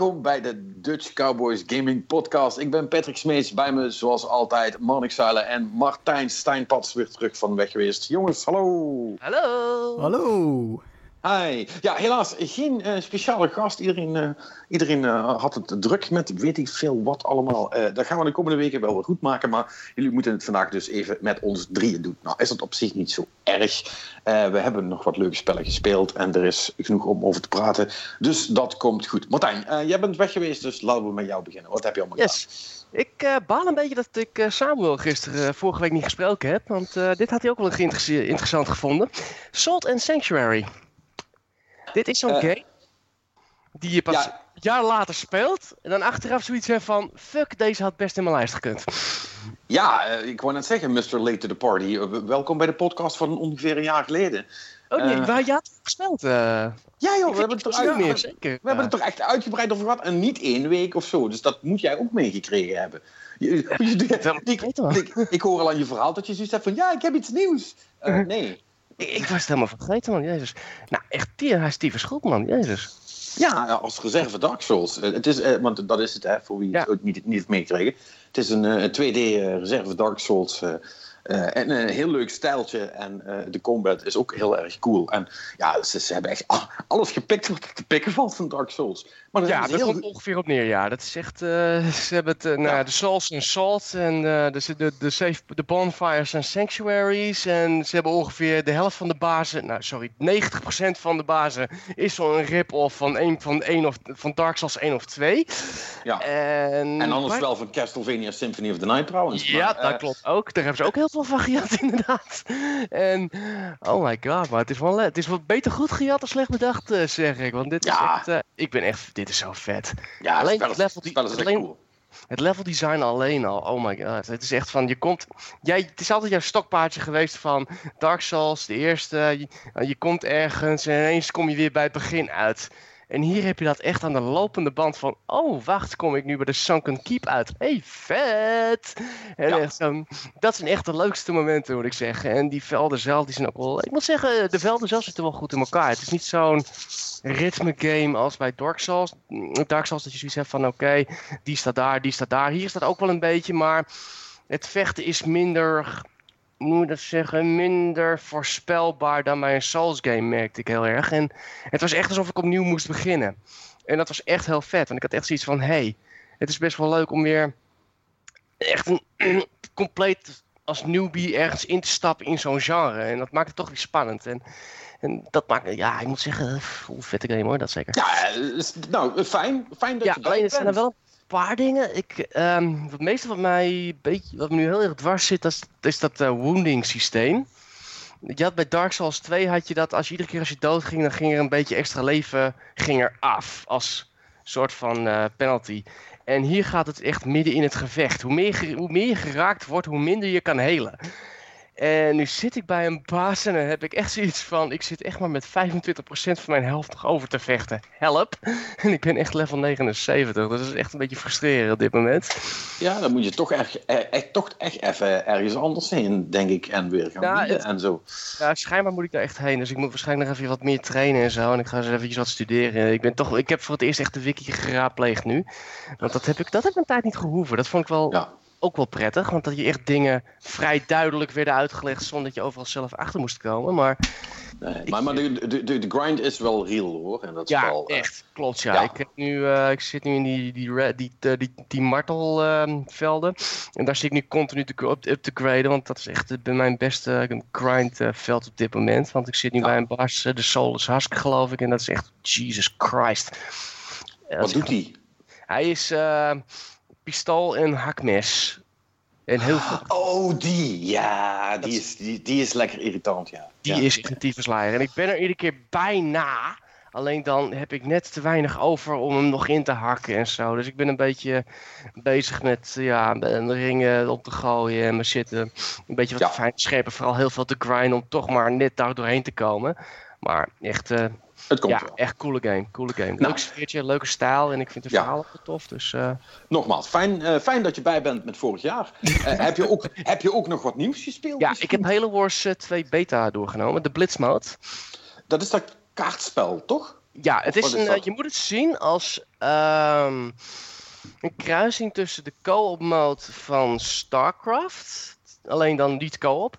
Welkom bij de Dutch Cowboys Gaming Podcast. Ik ben Patrick Smeets, bij me zoals altijd Marnik Zuilen en Martijn Steinpads weer terug van weg geweest. Jongens, hallo! Hallo! Hallo! Hi. Ja, helaas geen uh, speciale gast. Iedereen, uh, iedereen uh, had het druk met weet ik veel wat allemaal. dat gaan we de komende weken wel weer goed maken. Maar jullie moeten het vandaag dus even met ons drieën doen. Nou is dat op zich niet zo erg. we hebben nog wat leuke spellen gespeeld. En er is genoeg om over te praten. Dus dat komt goed. Martijn, jij bent weg geweest. Dus laten we met jou beginnen. Wat heb je allemaal yes. gedaan? Ik uh, baal een beetje dat ik uh, Samuel gisteren uh, vorige week niet gesproken heb. Want dit had hij ook wel interessant gevonden. Salt and Sanctuary. Dit is zo'n uh, game die je pas ja. een jaar later speelt. En dan achteraf zoiets hebt van... Fuck, deze had best in mijn lijst gekund. Ja, uh, ik wou net zeggen, Mr. Late to the Party. welkom bij de podcast van ongeveer een jaar geleden. Oh nee, waar je had gespeeld? ja joh, we hebben, het toch meer, zeker. we hebben het toch echt uitgebreid over gehad. En niet één week of zo. Dus dat moet jij ook meegekregen hebben. Je, je, ik, ik, ik, hoor al aan je verhaal dat je zoiets hebt van... Ja, ik heb iets nieuws. nee. Ik, ik, was het helemaal vergeten, man. Jezus. Nou, echt, hij is Steven Schulp, man. Jezus. Ja, als reserve Dark Souls. Eh, het is, eh, want dat is het, hè, voor wie het niet, niet heeft meegekregen. Het is een, een 2D-reserve Dark Souls uh, en een heel leuk stijltje. En uh, de combat is ook heel erg cool. En ja, ze, ze hebben echt alles gepikt wat te pikken valt van Dark Souls. Maar ja, dat heel... komt ongeveer op neer, ja. Dat is echt... Uh, ze hebben het, nou, ja. de Souls en Salt en de, de, de, safe, de Bonfires en Sanctuaries. En ze hebben ongeveer de helft van de bazen... Nou, sorry, 90% van de bazen is zo'n rip-off van, een, van, een of, van Dark Souls 1 of 2. Ja, en, en anders maar... wel van Castlevania Symphony of the Night trouwens. Ja, maar, dat klopt ook. Daar hebben ze ook heel veel van gejat, inderdaad. En, oh my god, maar het is wel, het is wel beter goed gejat dan slecht bedacht, uh, zeg ik. Want dit is echt, uh, ik ben echt, dit is zo vet. Ja, alleen het level, die, alleen, cool. Het level design alleen al, oh my god. Het is echt van, je komt, jij, het is altijd jouw stokpaardje geweest van Dark Souls, de eerste. Je, je komt ergens en ineens kom je weer bij het begin uit. En hier heb je dat echt aan de lopende band van... Oh, wacht, kom ik nu bij de Sunken Keep uit. hey, vet! En ja. echt, um, dat zijn echt de leukste momenten, moet ik zeggen. En die velden zelf, die zijn ook wel... Ik moet zeggen, de velden zelf zitten wel goed in elkaar. Het is niet zo'n ritme game als bij Dark Souls. Dark Souls dat je zoiets hebt van... Oké, die staat daar, die staat daar. Hier staat ook wel een beetje, maar... Het vechten is minder moet dat zeggen, minder voorspelbaar dan bij een Souls game, merkte ik heel erg. En het was echt alsof ik opnieuw moest beginnen. En dat was echt heel vet. Want ik had echt zoiets van, hey, het is best wel leuk om weer echt een, compleet als newbie ergens in te stappen in zo'n genre. En dat maakt het toch weer spannend. En, en dat maakt, ja, ik moet zeggen, hoe vette game hoor, dat zeker. Ja, nou, fijn. Fijn dat ja, je alleen er zijn er wel paar dingen. Ik, um, het meeste wat mij beetje, wat me nu heel erg dwars zit, dat is, dat uh, wounding systeem. Je had bij Dark Souls 2 had je dat als je iedere keer als je dood ging, dan ging er een beetje extra leven ging er af als soort van uh, penalty. En hier gaat het echt midden in het gevecht. Hoe meer, hoe meer je geraakt wordt, hoe minder je kan helen. En nu zit ik bij een baas en dan heb ik echt zoiets van... Ik zit echt maar met 25% van mijn helft nog over te vechten. Help! En ik ben echt level 79. Dat is echt een beetje frustrerend op dit moment. Ja, dan moet je toch echt, eh, echt, toch echt even ergens anders heen, denk ik. En weer gaan ja, het, en zo. Ja, schijnbaar moet ik daar echt heen. Dus ik moet waarschijnlijk nog even wat meer trainen en zo. En ik ga eens even wat studeren. Ik, ben toch, ik heb voor het eerst echt de wiki geraadpleegd nu. Want dat heb ik, dat heb ik een tijd niet gehoeven. Dat vond ik wel... Ja ook wel prettig. Want dat je echt dingen vrij duidelijk werden uitgelegd zonder dat je overal zelf achter moest komen. Maar, nee, maar, maar de, de, de, grind is wel real hoor. En dat ja, wel, uh, echt. Klopt ja. Ik, heb nu, uh, ik zit nu in die, die, die, die, die, die, die martelvelden. en daar zit ik nu continu te up, up te graden. Want dat is echt bij mijn beste grind veld op dit moment. Want ik zit nu bij een baas, de Solus Husk geloof ik. En dat is echt Jesus Christ. Wat doet hij? Hij is pistool en hakmes. En heel veel... Oh, die. Ja, die is, die, die is lekker irritant, ja. Die ja. is een tyfuslaier. En ik ben er iedere keer bijna. Alleen dan heb ik net te weinig over om hem nog in te hakken en zo. Dus ik ben een beetje bezig met ja, de ringen op te gooien en me zitten. Een beetje wat ja. fijn scherpen. Vooral heel veel te grinden om toch maar net daar doorheen te komen. Maar echt, uh, het komt ja, wel. echt coole game. Coole game. Nou, Leuk sfeertje, leuke stijl en ik vind het verhaal ook tof. Dus, uh... Nogmaals, fijn, uh, fijn dat je bij bent met vorig jaar. Uh, heb, je ook, heb je ook nog wat nieuws gespeeld? Ja, misschien? ik heb Halo Wars 2 beta doorgenomen, de Blitzmode. Dat is dat kaartspel, toch? Ja, het is een, je moet het zien als ehm, een kruising tussen de co-op mode van StarCraft. Alleen dan niet co-op.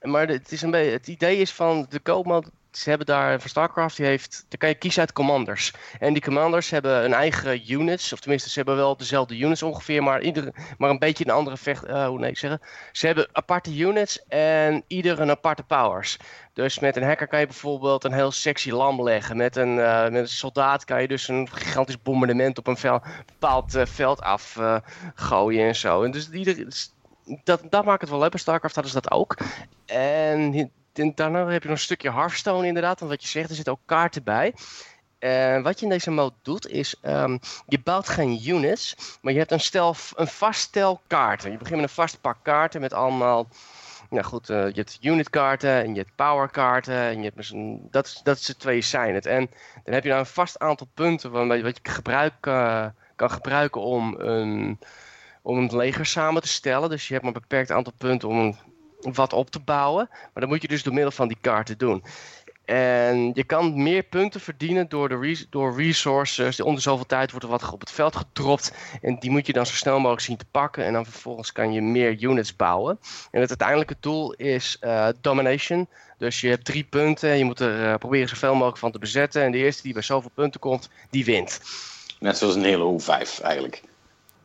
Maar het, is een beetje, het idee is van de co-op mode ze hebben daar van StarCraft, die heeft, daar kan je kiezen uit commanders. En die commanders hebben een eigen units, of tenminste, ze hebben wel dezelfde units ongeveer, maar, ieder, maar een beetje een andere vecht. Uh, hoe nee, zeggen. Ze hebben aparte units en ieder een aparte powers. Dus met een hacker kan je bijvoorbeeld een heel sexy lam leggen. Met een, uh, met een soldaat kan je dus een gigantisch bombardement op een bepaald uh, veld afgooien en zo. En dus ieder, dat, dat maakt het wel leuk. Bij StarCraft hadden ze dat ook. En en daarna heb je nog een stukje Hearthstone inderdaad. Want wat je zegt, er zitten ook kaarten bij. En wat je in deze mode doet, is um, je bouwt geen units, maar je hebt een, stel, een vast stel kaarten. Je begint met een vast pak kaarten met allemaal, nou goed, uh, je hebt unitkaarten en je hebt powerkaarten. En je hebt dus een, dat, dat is twee zijn het. En dan heb je nou een vast aantal punten wat, wat je gebruik, uh, kan gebruiken om een, om een leger samen te stellen. Dus je hebt maar een beperkt aantal punten om wat op te bouwen. Maar dat moet je dus door middel van die kaarten doen. En je kan meer punten verdienen door, de door resources. Om de zoveel tijd wordt er wat op het veld gedropt. En die moet je dan zo snel mogelijk zien te pakken. En dan vervolgens kan je meer units bouwen. En het uiteindelijke doel is uh, domination. Dus je hebt drie punten. En je moet er uh, proberen zoveel mogelijk van te bezetten. En de eerste die bij zoveel punten komt, die wint. Net zoals een hele O5 eigenlijk.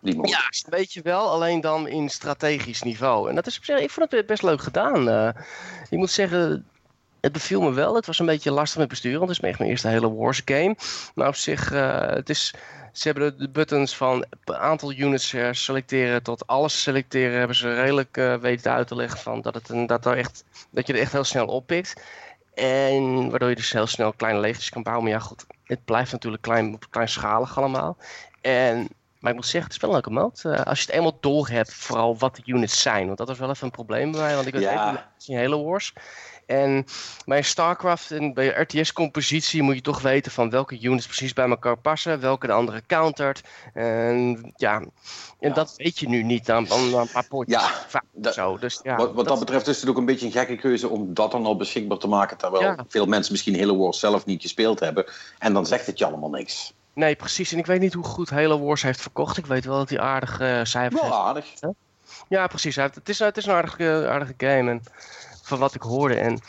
Ja, een beetje wel, alleen dan in strategisch niveau. En dat is ik vond het best leuk gedaan. Uh, ik moet zeggen, het beviel me wel. Het was een beetje lastig met besturen, want het is echt mijn eerste hele Wars game. Maar op zich, uh, het is, ze hebben de buttons van een aantal units uh, selecteren tot alles selecteren. Hebben ze redelijk weten uit te leggen van dat, het een, dat, er echt, dat je er echt heel snel oppikt. En waardoor je dus heel snel kleine leegtes kan bouwen. Maar ja, goed, het blijft natuurlijk klein, kleinschalig allemaal. En maar ik moet zeggen, het is wel een leuke mode. Uh, als je het eenmaal door hebt, vooral wat de units zijn. Want dat was wel even een probleem bij mij. Want ik weet ja. even in Halo Wars. En bij StarCraft en bij RTS-compositie moet je toch weten van welke units precies bij elkaar passen, welke de andere countert. En ja, en dat weet je nu niet dan, dan een paar potjes. Ja, zo. Dus, ja wat, wat dat, betreft is het ook een beetje een gekke keuze om dat dan al beschikbaar te maken, terwijl veel mensen misschien Halo Wars zelf niet gespeeld hebben. En dan zegt het je allemaal niks. Nee, precies. En ik weet niet hoe goed Halo Wars heeft verkocht. Ik weet wel dat hij aardige uh, cijfers Wel aardig. Ja, precies. Het is, het is een aardige, aardige game. En van wat ik hoorde. En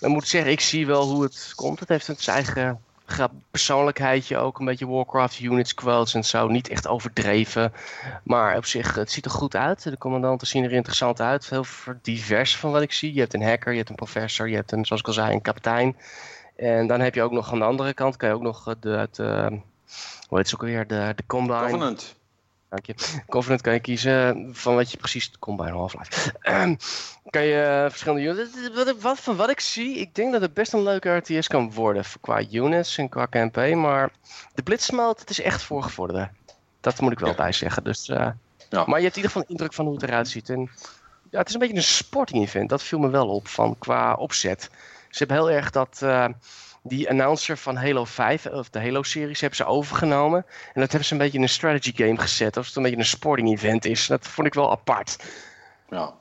dan moet ik zeggen, ik zie wel hoe het komt. Het heeft zijn eigen persoonlijkheidje ook. Een beetje Warcraft units, quotes en zo. Niet echt overdreven. Maar op zich, het ziet er goed uit. De commandanten zien er interessant uit. Heel divers van wat ik zie. Je hebt een hacker, je hebt een professor, je hebt een, zoals ik al zei, een kapitein. En dan heb je ook nog aan de andere kant, kan je ook nog de, de hoe heet het ook alweer? De, de Combine. Covenant. Dank je. Covenant kan je kiezen van wat je precies... Combine Half-Life. Um, kan je verschillende units... Wat, van wat ik zie, ik denk dat het best een leuke RTS kan worden. Qua units en qua campaign. Maar de Blitzmode, het is echt voorgevorderd. Dat moet ik wel bij zeggen. Dus, uh, ja. Maar je hebt in ieder geval een indruk van hoe het eruit ziet. En ja, het is een beetje een sporting event. Dat viel me wel op van qua opzet. Ze hebben heel erg dat... Uh, die announcer van Halo 5, of de Halo-series, hebben ze overgenomen. En dat hebben ze een beetje in een strategy game gezet. Of het een beetje een sporting event is. Dat vond ik wel apart. Ja.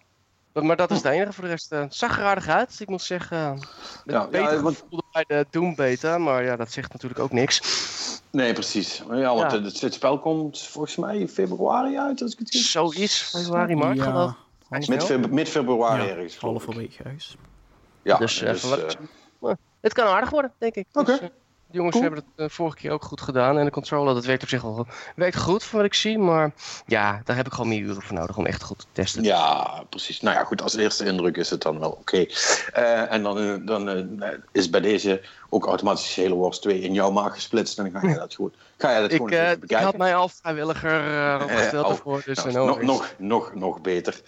Maar dat is het enige. Voor de rest uh, zag er aardig uit. Ik moet zeggen, ja, beter ja, want... bij de Doom beta. Maar ja, dat zegt natuurlijk ook niks. Nee, precies. Ja, want Het, het, spel komt volgens mij in februari uit. Als ik het Zoiets, februari, maart ja. Mid-februari ergens. Halve week huis. Ja, dus, uh, dus uh, het kan aardig worden, denk ik. Oké. Dus, uh, de jongens hebben het uh, vorige keer ook goed gedaan. En de controller, dat werkt op zich wel werkt goed, van wat ik zie. Maar ja, daar heb ik gewoon meer uren voor nodig om echt goed te testen. Ja, precies. Nou ja, goed, als eerste indruk is het dan wel oké. Uh, en dan, dan is bij deze ook automatisch Halo Wars 2 in jouw maag gesplitst. En dan ga je dat goed. Ga je dat ik, gewoon even bekijken. Ik had mij al vrijwilliger opgesteld oh, ervoor. Dus nou, nog, nog, nog, nog beter.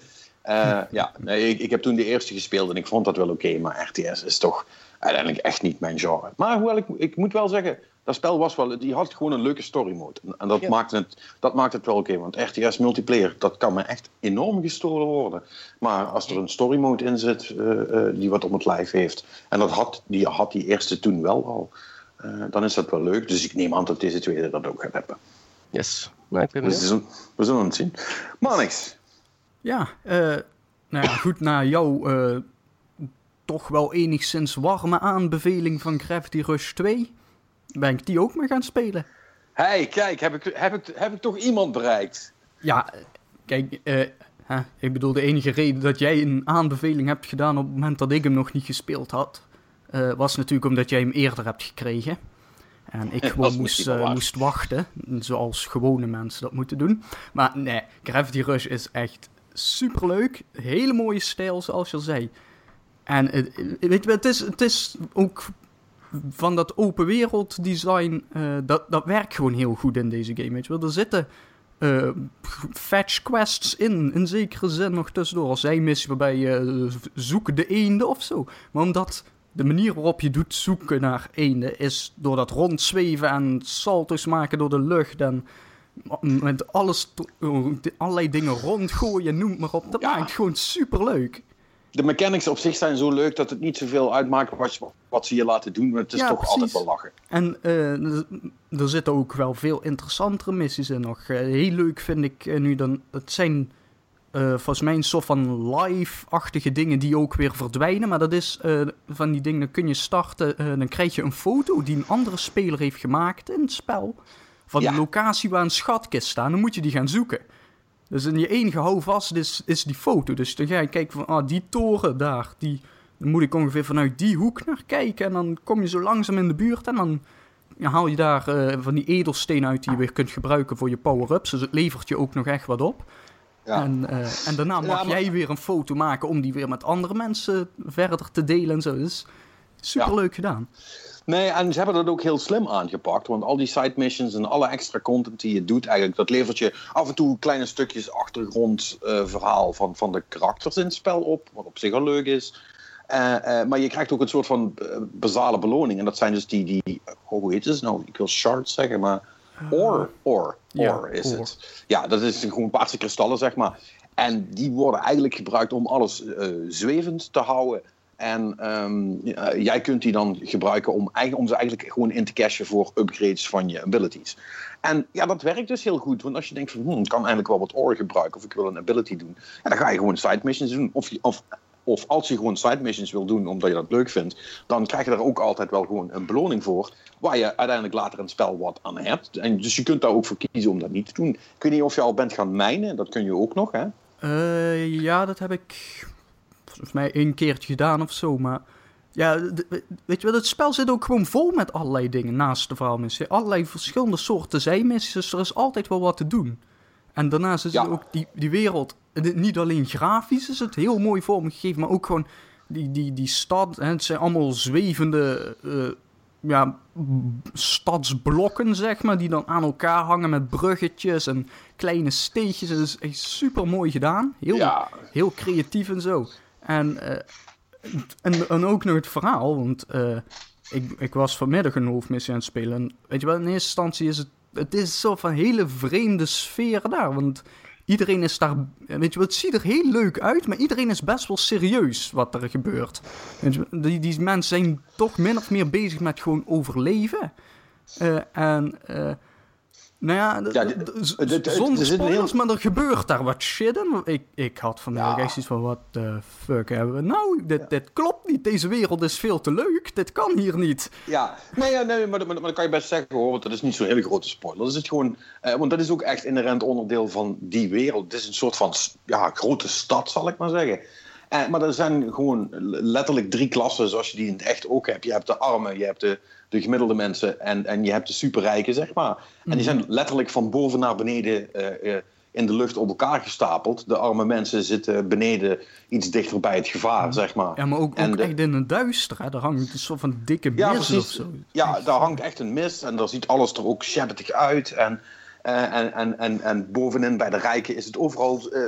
ja, nee, ik, ik heb toen de eerste gespeeld en ik vond dat wel oké. maar RTS is toch uiteindelijk echt niet mijn genre. Maar hoewel ik, ik moet wel zeggen, dat spel was wel, die had gewoon een leuke story mode. En dat, maakt, het, dat maakt het wel oké. want RTS multiplayer, dat kan me echt enorm gestolen worden. Maar als er een story mode in zit uh, uh, die wat om het lijf heeft, en dat had die, had die eerste toen wel al, uh, dan is dat wel leuk. Dus ik neem aan dat deze tweede dat ook gaat hebben. Yes. Ik we, zullen, we zullen het zien. Maar niks. Ja, nou ja, goed, naar jou toch wel enigszins warme aanbeveling van Gravity Rush 2. ben ik die ook maar gaan spelen. hey, kijk, heb ik, heb, ik, heb ik toch iemand bereikt? Ja, kijk, eh, ik bedoel, de enige reden dat jij een aanbeveling hebt gedaan op het moment dat ik hem nog niet gespeeld had, eh, was natuurlijk omdat jij hem eerder hebt gekregen. En ik gewoon moest, eh, moest wachten, zoals gewone mensen dat moeten doen. Maar nee, Gravity Rush is echt superleuk. Hele mooie stijl, zoals je al zei. En weet je, het is, het is ook van dat open wereld design, eh, dat, dat werkt gewoon heel goed in deze game. Weet je wel, er zitten eh, fetch quests in, in zekere zin nog tussendoor. Als missie waarbij je zoeken de eenden of zo. Maar omdat de manier waarop je doet zoeken naar eenden is door dat rondzweven en salto's maken door de lucht en met alles, allerlei dingen rondgooien, noem maar op. Dat Ja. maakt gewoon superleuk. De mechanics op zich zijn zo leuk dat het niet zoveel uitmaakt wat, wat ze je laten doen. Maar het is Ja, toch precies. altijd wel lachen. En eh, er- zitten ook wel veel interessantere missies in nog. Eh, heel leuk vind ik eh, nu dan. Het zijn eh, volgens mij een soort van live-achtige dingen die ook weer verdwijnen. Maar dat is eh, van die dingen, dan kun je starten. eh, dan krijg je een foto die een andere speler heeft gemaakt in het spel. Van Ja. de locatie waar een schatkist staat. Dan moet je die gaan zoeken. Dus in je enige houvast is, is die foto. Dus dan ga je kijken van, ah, die toren daar, die, dan moet ik ongeveer vanuit die hoek naar kijken. En dan kom je zo langzaam in de buurt en dan ja, haal je daar eh, van die edelstenen uit die je weer kunt gebruiken voor je power-ups. Dus het levert je ook nog echt wat op. Ja. En, eh, en daarna mag Ja, maar- jij weer een foto maken om die weer met andere mensen verder te delen en zo. Dus super leuk gedaan. Nee, en ze hebben dat ook heel slim aangepakt. Want al die side missions en alle extra content die je doet, eigenlijk, dat levert je af en toe kleine stukjes achtergrondverhaal van, van de karakters in het spel op. Wat op zich al leuk is. Eh, eh, maar je krijgt ook een soort van eh, basale beloning. En dat zijn dus die, die oh, hoe heet het nou? Ik wil shards zeggen, maar or, or, ja, or is het. Ja, dat is gewoon paarse kristallen, zeg maar. En die worden eigenlijk gebruikt om alles eh, zwevend te houden. En ehm, jij kunt die dan gebruiken om, om ze eigenlijk gewoon in te cashen voor upgrades van je abilities. En ja, dat werkt dus heel goed. Want als je denkt van, hmm, ik kan eigenlijk wel wat ore gebruiken of ik wil een ability doen. Dan ga je gewoon side missions doen. Of, of, of als je gewoon side missions wil doen omdat je dat leuk vindt, dan krijg je daar ook altijd wel gewoon een beloning voor. Waar je uiteindelijk later in het spel wat aan hebt. En dus je kunt daar ook voor kiezen om dat niet te doen. Ik weet niet of je al bent gaan mijnen. Dat kun je ook nog, hè? Eh, ja, dat heb ik volgens mij één keertje gedaan of zo. Maar ja, weet je wel, het spel zit ook gewoon vol met allerlei dingen naast de verhaalmissie. Allerlei verschillende soorten zijmissies, dus er is altijd wel wat te doen. En daarnaast is Ja. het ook die, die wereld, niet alleen grafisch is het heel mooi vormgegeven, maar ook gewoon die, die, die stad. Hè, het zijn allemaal zwevende eh, ja, stadsblokken, zeg maar, die dan aan elkaar hangen met bruggetjes en kleine steegjes. Het is echt super mooi gedaan. Heel, Ja. heel creatief en zo. En, eh, en, en ook nog het verhaal, want eh, ik, ik was vanmiddag een hoofdmissie aan het spelen. En weet je wel, in eerste instantie is het, het is zo van hele vreemde sfeer daar. Want iedereen is daar, weet je wel, het ziet er heel leuk uit, maar iedereen is best wel serieus wat er gebeurt. Die, die mensen zijn toch min of meer bezig met gewoon overleven. Eh, en, nou ja, Ja, dit- dit- zonder er spoilers, heel- maar er gebeurt daar wat shit in. Ik, ik had vanmiddag Ja. echt zoiets van, what the fuck hebben we nou? Dit, dit klopt niet, deze wereld is veel te leuk, dit kan hier niet. Ja, nee, ja, nee maar, maar, maar dat kan je best zeggen hoor, want dat is niet zo'n hele grote spoiler. Dat is gewoon, eh, want dat is ook echt inherent onderdeel van die wereld. Het is een soort van ja, grote stad, zal ik maar zeggen. Eh, maar er zijn gewoon letterlijk drie klassen zoals je die in het echt ook hebt. Je hebt de armen, je hebt de, de gemiddelde mensen en, en je hebt de superrijken, zeg maar. En die zijn letterlijk van boven naar beneden eh, eh, in de lucht op elkaar gestapeld. De arme mensen zitten beneden iets dichter bij het gevaar, zeg maar. Ja, maar ook, En ook de- echt in een duister, hè? daar hangt een soort van dikke Ja, mist of precies. zo. Ja, daar hangt echt een mist en daar ziet alles er ook shabbetig uit. En, en, en, en, en bovenin bij de rijken is het overal eh,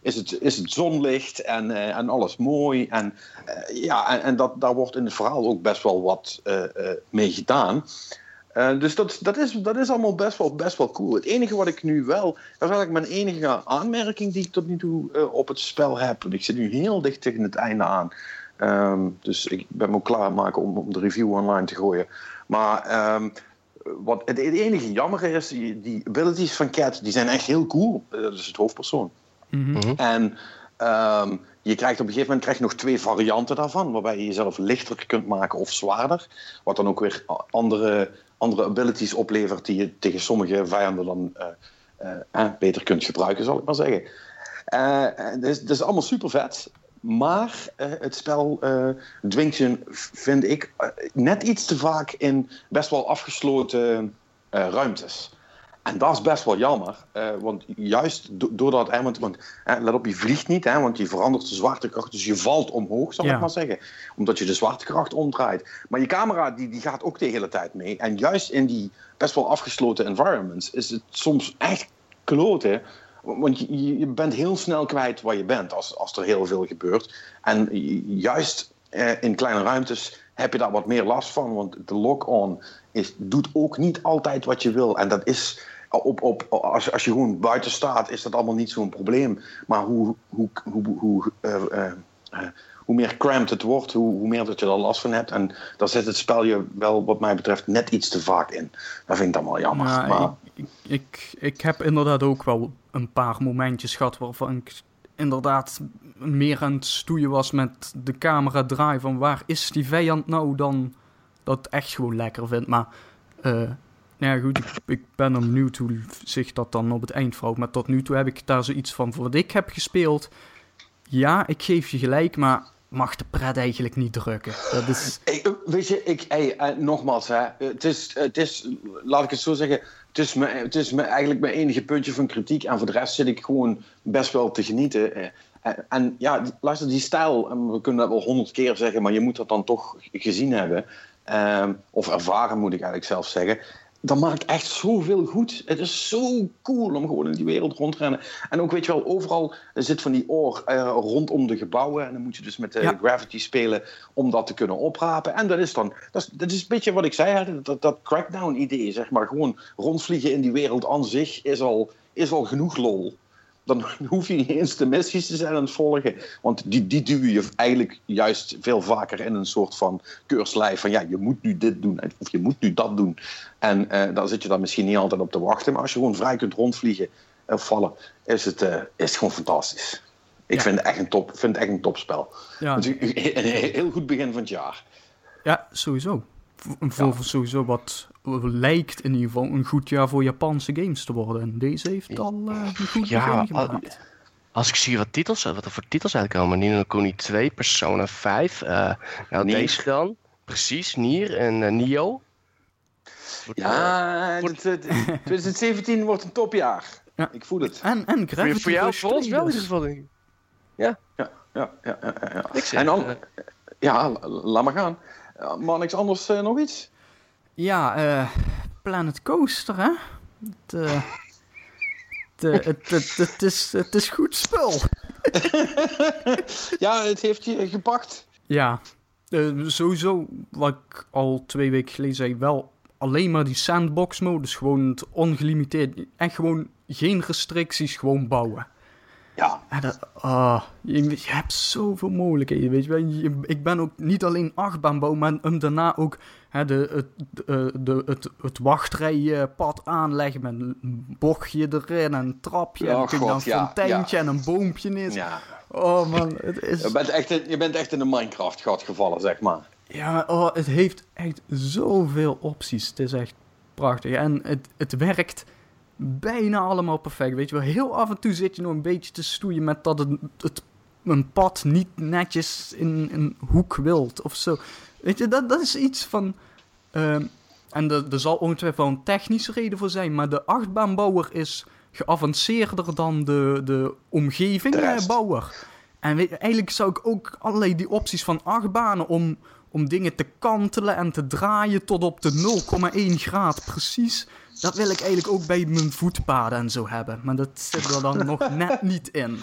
is het, is het zonlicht en, eh, en alles mooi. En, eh, ja, en, en dat, daar wordt in het verhaal ook best wel wat eh, eh, mee gedaan. Eh, dus dat, dat, is, dat is allemaal best wel, best wel cool. Het enige wat ik nu wel... Dat is eigenlijk mijn enige aanmerking die ik tot nu toe eh, op het spel heb. Ik zit nu heel dicht tegen het einde aan. Ehm, dus ik ben me ook klaarmaken om, om de review online te gooien. Maar ehm, wat het, het enige jammer is, die, abilities van Cat, die zijn echt heel cool. Eh, Dat is het hoofdpersoon. Mhm. En ehm, je krijgt op een gegeven moment krijg je nog twee varianten daarvan, waarbij je jezelf lichter kunt maken of zwaarder. Wat dan ook weer andere, andere abilities oplevert die je tegen sommige vijanden dan eh, beter kunt gebruiken, zal ik maar zeggen. Het is, is, allemaal super vet. Maar het spel dwingt je, vind ik, net iets te vaak in best wel afgesloten ruimtes. En dat is best wel jammer, want juist doordat, hè, want, want let op, je vliegt niet, hè, want je verandert de zwaartekracht, dus je valt omhoog, zal ik maar zeggen, omdat je de zwaartekracht omdraait. Maar je camera die, die gaat ook de hele tijd mee. En juist in die best wel afgesloten environments is het soms echt kloten, want je, je bent heel snel kwijt waar je bent als, als er heel veel gebeurt. En juist uh, in kleine ruimtes heb je daar wat meer last van, want de lock-on doet ook niet altijd wat je wil. En dat is op, op, als, als je gewoon buiten staat, is dat allemaal niet zo'n probleem. Maar hoe, hoe, hoe, hoe, uh, uh, hoe meer cramped het wordt, hoe, hoe meer dat je er last van hebt. En daar zit het spel je wel, wat mij betreft, net iets te vaak in. Dat vind ik dan wel jammer. maar... ik, ik, heb inderdaad ook wel een paar momentjes gehad waarvan ik inderdaad meer aan het stoeien was met de camera draai van waar is die vijand nou dan dat echt gewoon lekker vind. Maar uh, ja, goed, ik, ben er benieuwd hoe zich dat dan op het eind valt. Maar tot nu toe heb ik daar zoiets van, voor wat ik heb gespeeld... Ja, ik geef je gelijk, maar mag de pret eigenlijk niet drukken. Dat is... weet je, ik, hey, uh, nogmaals, hè, het, is, het is, laat ik het zo zeggen, het is, me, het is me eigenlijk mijn enige puntje van kritiek. En voor de rest zit ik gewoon best wel te genieten. Eh, en ja, luister, die stijl, we kunnen dat wel honderd keer zeggen, maar je moet dat dan toch gezien hebben. Ehm, of ervaren moet ik eigenlijk zelf zeggen dat maakt echt zoveel goed. Het is zo cool om gewoon in die wereld rond te rennen. En ook, weet je wel, overal zit van die oor uh, rondom de gebouwen. En dan moet je dus met de gravity spelen om dat te kunnen oprapen. En dat is dan, dat is, dat is een beetje wat ik zei, hè, dat, dat crackdown-idee, zeg maar. Gewoon rondvliegen in die wereld aan zich is al, is al genoeg lol dan hoef je niet eens de missies te zijn aan het volgen. Want die, die duw je eigenlijk juist veel vaker in een soort van keurslijf. Van ja, je moet nu dit doen of je moet nu dat doen. En uh, daar zit je dan misschien niet altijd op te wachten. Maar als je gewoon vrij kunt rondvliegen en vallen, is het, uh, is het gewoon fantastisch. Ik vind, het echt een top, vind het echt een topspel. Ja. Een heel goed begin van het jaar. Ja, sowieso. Voor, sowieso wat lijkt in ieder geval een goed jaar voor Japanse games te worden. En deze heeft al uh, een goed ja, gemaakt. Als ik zie wat titels, wat er voor titels uitkomen. Nino Kuni 2, Persona 5. Uh, eh, nou, Nier. deze dan. Precies, Nier en uh, Nio. Ja, voor... 2017 wordt een topjaar. Ja. Ik voel het. En, en Gravity Voor jou volgens wel is het wel, denk ik. Ja. Ja, ja, ja. ja, ja. Ik zeg, en dan, ja, laat maar gaan. Maar niks anders, nog iets? Ja, uh, Planet Coaster, hè? Het, uh, het, het, het, het, is, het is goed spul. ja, het heeft je gepakt. Ja, uh, sowieso, wat ik al twee weken geleden zei, wel alleen maar die sandbox-modus. Gewoon het ongelimiteerd. En gewoon geen restricties, gewoon bouwen. Ja. dat, uh, je, je, hebt zoveel mogelijkheden, weet je. Ik ben ook niet alleen achtbaanbouw, maar hem daarna ook hè, de, het, de, de, het, het wachtrijpad aanleggen met een bochtje erin en een trapje. Oh, en dan God, een fonteintje en een boompje is. Ja. Oh man, het is... Je bent echt, in, je bent echt in de Minecraft-gat gevallen, zeg maar. Ja, oh, het heeft echt zoveel opties. Het is echt prachtig. En het, het werkt bijna allemaal perfect. Weet je wel, heel af en toe zit je nog een beetje te stoeien met dat het, het een pad niet netjes in een hoek wilt of zo. Weet je, dat, dat is iets van. Uh, en er zal ongetwijfeld wel een technische reden voor zijn, maar de achtbaanbouwer is geavanceerder dan de, de omgevingbouwer. En weet, eigenlijk zou ik ook allerlei die opties van achtbanen om, om dingen te kantelen en te draaien tot op de 0,1 graad precies dat wil ik eigenlijk ook bij mijn voetpaden en zo hebben. Maar dat zit er dan nog net niet in.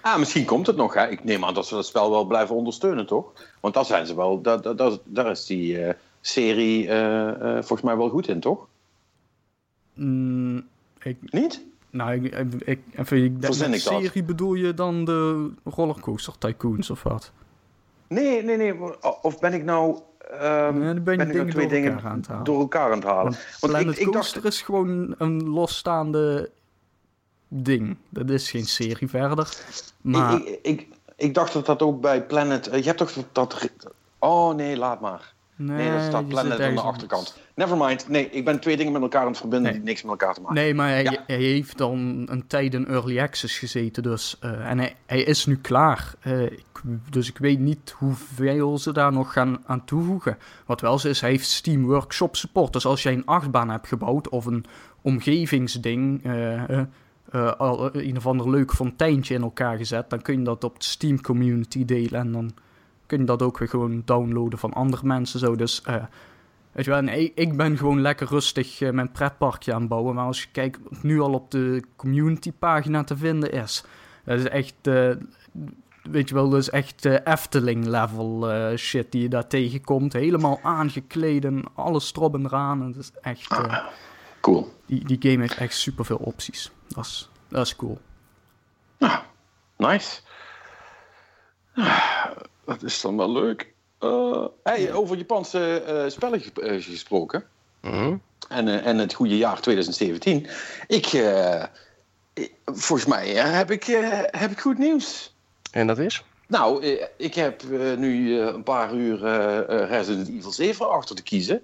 Ah, misschien komt het nog. Hè? Ik neem aan dat ze dat spel wel blijven ondersteunen, toch? Want daar zijn ze wel. Daar, daar, daar is die uh, serie uh, uh, volgens mij wel goed in, toch? Mm, ik, Niet? Nou, ik, ik, even, ik denk serie bedoel je dan de Rollercoaster Tycoons of wat? Nee, nee, nee. Of ben ik nou Um, dan ben je dingen twee dingen aan het halen. door elkaar aan het halen. Want, Want ik, ik dacht... er is gewoon een losstaande ding. Dat is geen serie verder. Maar... Ik, ik, ik, dacht dat dat ook bij Planet... Je hebt toch dat... Oh nee, laat maar. Nee, dat staat Planet aan de achterkant. Nevermind. Nee, ik ben twee dingen met elkaar aan het verbinden Nee. die niks met elkaar te maken Nee, maar hij, Ja. hij heeft dan een tijd in Early Access gezeten, dus. eh, en hij, hij is nu klaar. Eh, ik, dus ik weet niet hoeveel ze daar nog gaan aan toevoegen. Wat wel zo is, hij heeft Steam Workshop support. Dus als jij een achtbaan hebt gebouwd of een omgevingsding, eh, een of ander leuk fonteintje in elkaar gezet, dan kun je dat op de Steam community delen en dan kun je dat ook weer gewoon downloaden van andere mensen. Zo. Dus eh, Weet je wel, en ik, ben gewoon lekker rustig eh, mijn pretparkje aan het bouwen. Maar als je kijkt wat nu al op de community pagina te vinden is. Dat is echt, eh, weet je wel, is echt Efteling level shit die je daar tegenkomt. Helemaal aangekleed en alles erop en eraan. Dat is echt, Cool. die, die game heeft echt superveel opties. Dat is, dat is cool. Nice. Ah, Dat is dan wel leuk. Eh, hey, over Japanse eh, gesproken. Mhm. En, en het goede jaar 2017. Ik, ik- volgens mij heb, ik, heb ik goed nieuws. En dat is? Nou, ik heb nu een paar uur Resident Evil 7 achter te kiezen.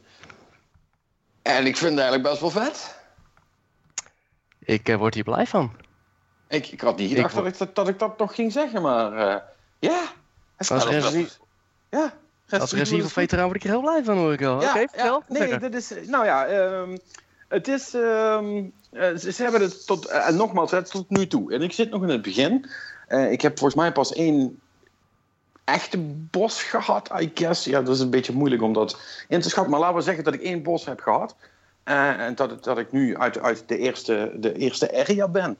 En ik vind het eigenlijk best wel vet. Ik word hier blij van. Ik, ik had niet gedacht Ik dat, ik dat, dat ik dat nog ging zeggen, maar ja. Als er Resident Ja. Als veteraan word ik er heel blij van, hoor ik al. Ja, Oké, ja, nee, dat is. Nou ja, ehm, het is. ehm, eh, ze, ze hebben het tot. eh, En nogmaals, het tot nu toe. En ik zit nog in het begin. Eh, ik heb volgens mij pas één echte bos gehad, I guess. Ja, dat is een beetje moeilijk om dat in te schatten. Maar laten we zeggen dat ik één bos heb gehad. Eh, en dat, dat ik nu uit, uit de, eerste, de eerste area ben.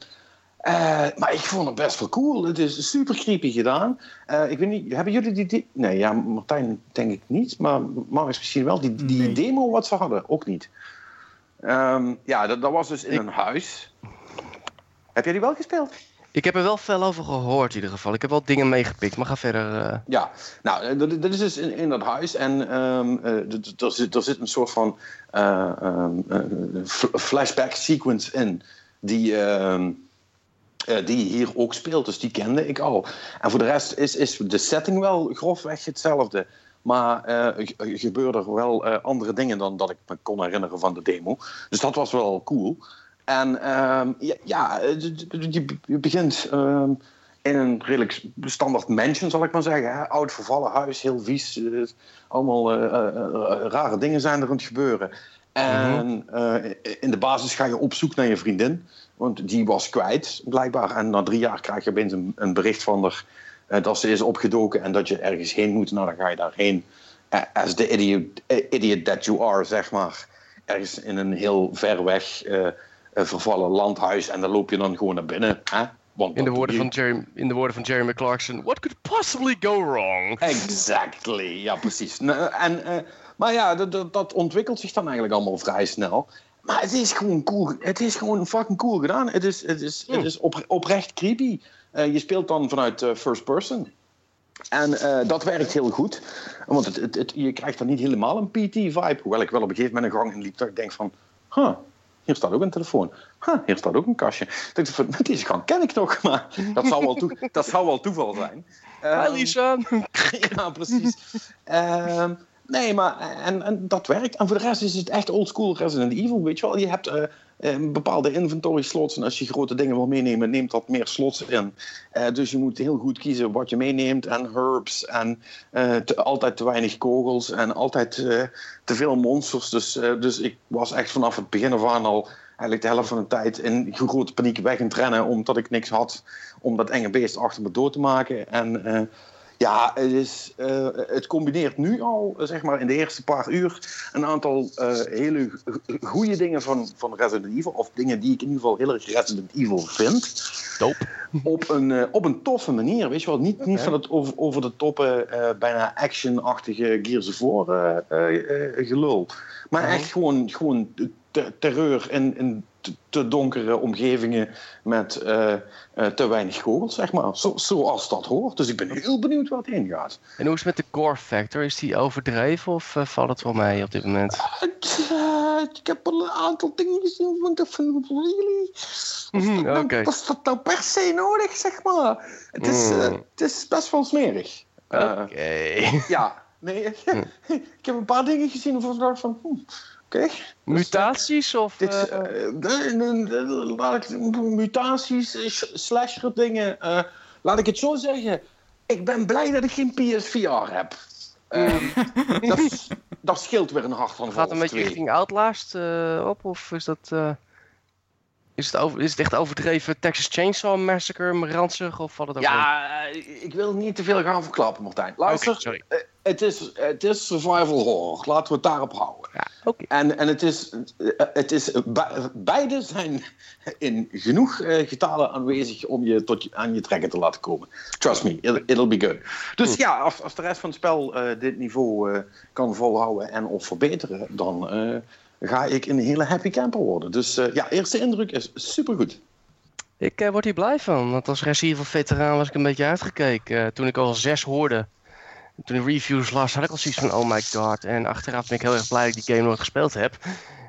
Eh, maar ik vond het best wel cool. Het is super creepy gedaan. Eh, ik weet niet, hebben jullie die... die- Nee, ja, Martijn denk ik niet. Maar Marius misschien wel. Die, die Nee. demo wat ze hadden, ook niet. Ehm, ja, dat, dat was dus in Ik- een huis. Heb jij die wel gespeeld? Ik heb er wel veel over gehoord in ieder geval. Ik heb wel dingen meegepikt, maar ga verder. eh. Ja, nou, dat, is dus in, in dat huis. En d- er, zit, er zit een soort van eh, ehm, eh, flashback sequence in. Die, die hier ook speelt. Dus die kende ik al. En voor de rest is, is de setting wel grofweg hetzelfde. Maar eh, ge- gebeurden er wel eh, andere dingen dan dat ik me kon herinneren van de demo. Dus dat was wel cool. En ehm, ja, eh, je begint ehm, in een redelijk standaard mansion, zal ik maar zeggen. Hè? Oud vervallen huis, heel vies. eh, allemaal eh, eh, eh, rare dingen zijn er aan het gebeuren. En eh, in de basis ga je op zoek naar je vriendin. Want die was kwijt, blijkbaar. En na drie jaar krijg je opeens een, een bericht van haar eh, dat ze is opgedoken en dat je ergens heen moet. Nou, dan ga je daarheen. Eh, as the idiot, eh, idiot that you are, zeg maar. Ergens in een heel ver weg vervallen landhuis. En dan loop je dan gewoon naar binnen. Hè? Want in, de woorden van je. Jeremy, in de woorden van Jeremy Clarkson. What could possibly go wrong? Exactly, ja precies. Nou, En, maar ja, dat, dat ontwikkelt zich dan eigenlijk allemaal vrij snel. Maar het is gewoon cool. Het is gewoon fucking cool gedaan. Het is, het is, het is op, oprecht creepy. Eh, je speelt dan vanuit eh, first person. En eh, dat werkt heel goed. Want het, het, het- je krijgt dan niet helemaal een PT-vibe. Hoewel ik wel op een gegeven moment een gang in liep dat ik denk van... Huh, hier staat ook een telefoon. Huh, hier staat ook een kastje. Ik dacht van, deze gang ken ik nog. Maar dat zou wel, toe, dat zou wel toeval zijn. Hi Ehm, Lisa. ja, precies. Ehm, nee, maar en, en dat werkt. En voor de rest is het echt oldschool Resident Evil, weet je wel. Je hebt eh, eh, bepaalde inventory slots en als je grote dingen wil meenemen, neemt dat meer slots in. Eh, dus je moet heel goed kiezen wat je meeneemt en herbs en altijd te weinig kogels en altijd te veel monsters. Dus, dus ik was echt vanaf het begin af aan al eigenlijk de helft van de tijd in grote paniek weg aan het rennen omdat ik niks had om dat enge beest achter me door te maken. En ja, het, is, eh, het combineert nu al, eh, zeg maar in de eerste paar uur, een aantal eh, hele goede dingen van, van Resident Evil. Of dingen die ik in ieder geval heel erg Resident Evil vind. Dope. Op een, op een toffe manier, weet je wel. Niet, niet van het over, over de toppe, eh, bijna action-achtige Gears of War gelul. Maar Mhm. echt gewoon, gewoon te- terreur in, in te, te donkere omgevingen met eh, eh, te weinig kogels, zeg maar. Zo, zoals dat hoort. Dus ik ben heel benieuwd waar het heen gaat. En hoe is het met de gore factor? Is die overdreven of eh, valt het wel mee op dit moment? Ik heb een aantal dingen gezien van de van really? Mhm, nou- oké. Was dat nou per se nodig, zeg maar? Het is, Mm. het is best wel smerig. Oké. ja, nee. ik heb een paar dingen gezien waarvan ik dacht van... hmm, Oké. Mutaties of... Dit, eh, eh, mutaties, eh, sh- slasher dingen. eh, laat ik het zo zeggen. Ik ben blij dat ik geen PSVR heb. Ehm, dat, dat scheelt weer een hart van gaat een beetje richting Outlast eh, op? Of is dat... eh, is, het over, is het echt overdreven Texas Chainsaw Massacre, ranzig? Of valt het ook? Ja, eh, ik wil niet te veel gaan verklappen, Martijn. Luister, sorry. eh, het, is, het is survival horror. Laten we het daarop houden. Ja, oké. En, en het is, eh, het is be- beide zijn in genoeg getalen aanwezig om je tot je, aan je trekken te laten komen. Trust me, it'll, it'll be good. Dus ja, als, als de rest van het spel dit niveau kan volhouden en of verbeteren, dan ga ik een hele happy camper worden. Dus eh, ja, eerste indruk is supergoed. Ik eh, word hier blij van, want als Evil veteraan was ik een beetje uitgekeken. Eh, toen ik al zes hoorde, toen ik reviews las, had ik al zoiets van oh my god. En achteraf ben ik heel erg blij dat ik die game nooit gespeeld heb.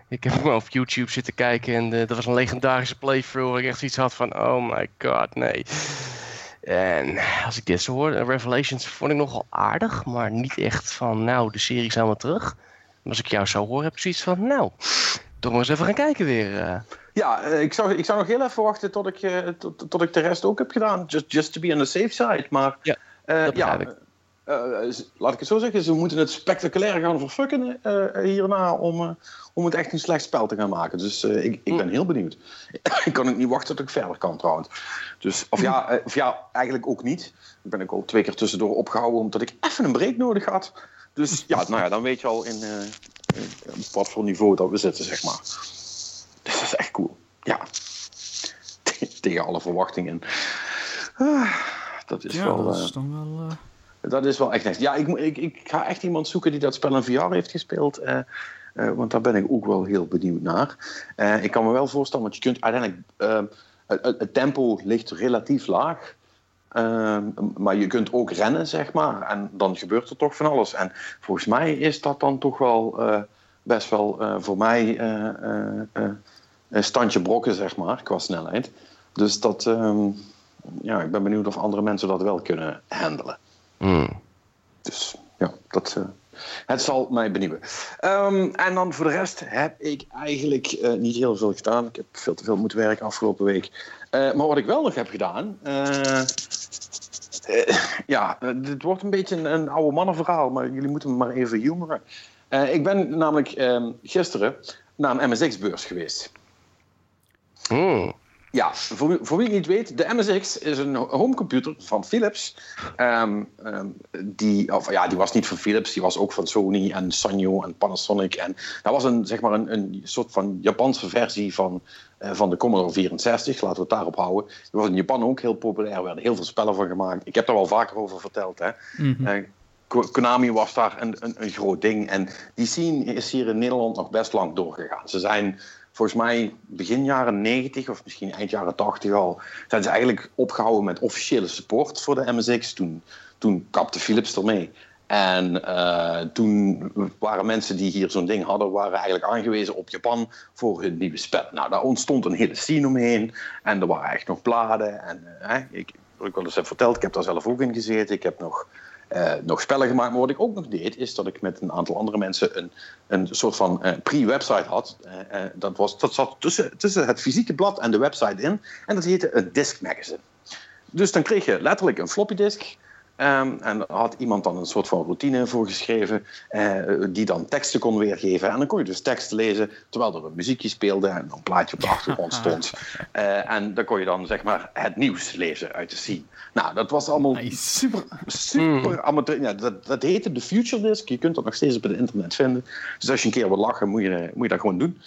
Ik heb gewoon op YouTube zitten kijken en dat was een legendarische playthrough waar ik echt zoiets had van oh my god, nee. En als ik dit zo hoor, eh, Revelations vond ik nogal aardig, maar niet echt van nou, de serie is helemaal terug. Maar als ik jou zo hoor, heb ik zoiets van nou, toch maar eens even gaan kijken weer. eh. Ja, eh, ik zou, ik zou nog heel even wachten tot ik, eh, tot, tot ik de rest ook heb gedaan. Just, just to be on the safe side. Maar Ja, ik. laat ik het zo zeggen. Ze moeten het spectaculair gaan verfukken hierna om, om het echt een slecht spel te gaan maken. Dus ik, ik ben heel benieuwd. ik kan niet wachten tot ik verder kan trouwens. Dus, of, ja, of ja, eigenlijk ook niet. Ik ben ook al twee keer tussendoor opgehouden omdat ik even een break nodig had. Dus ja, nou ja, dan weet je al in, eh, in wat voor niveau dat we zitten, zeg maar. Dus dat is echt cool. Ja. Tegen alle verwachtingen. Ah, dat is Ja, wel... dat eh, is dan wel... eh, dat is wel echt nice. Ja, ik, ik, ik ga echt iemand zoeken die dat spel in VR heeft gespeeld. eh, eh, want daar ben ik ook wel heel benieuwd naar. Eh, ik kan me wel voorstellen, want je kunt uiteindelijk... eh, het tempo ligt relatief laag. Eh, maar je kunt ook rennen, zeg maar. En dan gebeurt er toch van alles. En volgens mij is dat dan toch wel eh, best wel eh, voor mij eh, een standje brokken, zeg maar, qua snelheid. Dus dat... ehm, ja, ik ben benieuwd of andere mensen dat wel kunnen handelen. Hmm. Dus ja, dat, het zal mij benieuwen. Ehm, en dan voor de rest heb ik eigenlijk eh, niet heel veel gedaan. Ik heb veel te veel moeten werken afgelopen week. Eh, maar wat ik wel nog heb gedaan. eh, ja, dit wordt een beetje een, oude mannenverhaal, maar jullie moeten me maar even humoren. Ik ben namelijk ehm, gisteren naar een MSX-beurs geweest. Hmm. Ja, voor, wie- voor wie het niet weet, de MSX is een homecomputer van Philips. Ehm, ehm, die, of, ja, die was niet van Philips, die was ook van Sony en Sanyo en Panasonic. En dat was een, zeg maar een, een soort van Japanse versie van, eh, van de Commodore 64, laten we het daarop houden. Die was in Japan ook heel populair, er werden heel veel spellen van gemaakt. Ik heb daar wel vaker over verteld. Hè. mhm. Eh, Ko- Konami was daar een, een, een groot ding. En die scene is hier in Nederland nog best lang doorgegaan. Ze zijn volgens mij begin jaren 90 of misschien eind jaren 80 al... zijn ze eigenlijk opgehouden met officiële support voor de MSX. Toen, toen kapte Philips ermee. En eh, toen waren mensen die hier zo'n ding hadden... waren eigenlijk aangewezen op Japan voor hun nieuwe spel. Nou, daar ontstond een hele scene omheen. En er waren echt nog bladen. En hè, ik, ik wel eens heb verteld, ik heb daar zelf ook in gezeten. Ik heb nog eh, nog spellen gemaakt. Maar wat ik ook nog deed, is dat ik met een aantal andere mensen een, een soort van eh, pre-website had. Eh, dat, was, dat zat tussen, tussen het fysieke blad en de website in. En dat heette een disk magazine. Dus dan kreeg je letterlijk een floppy disk. Ehm, en daar had iemand dan een soort van routine voor geschreven, eh, die dan teksten kon weergeven. En dan kon je dus teksten lezen terwijl er een muziekje speelde en een plaatje op de achtergrond stond. Eh, en dan kon je dan zeg maar het nieuws lezen uit de scene. Nou, dat was allemaal Nice. super, super amateur. Ja, dat, dat heette de Future Disk. Je kunt dat nog steeds op het internet vinden. Dus als je een keer wil lachen, moet je, moet je dat gewoon doen.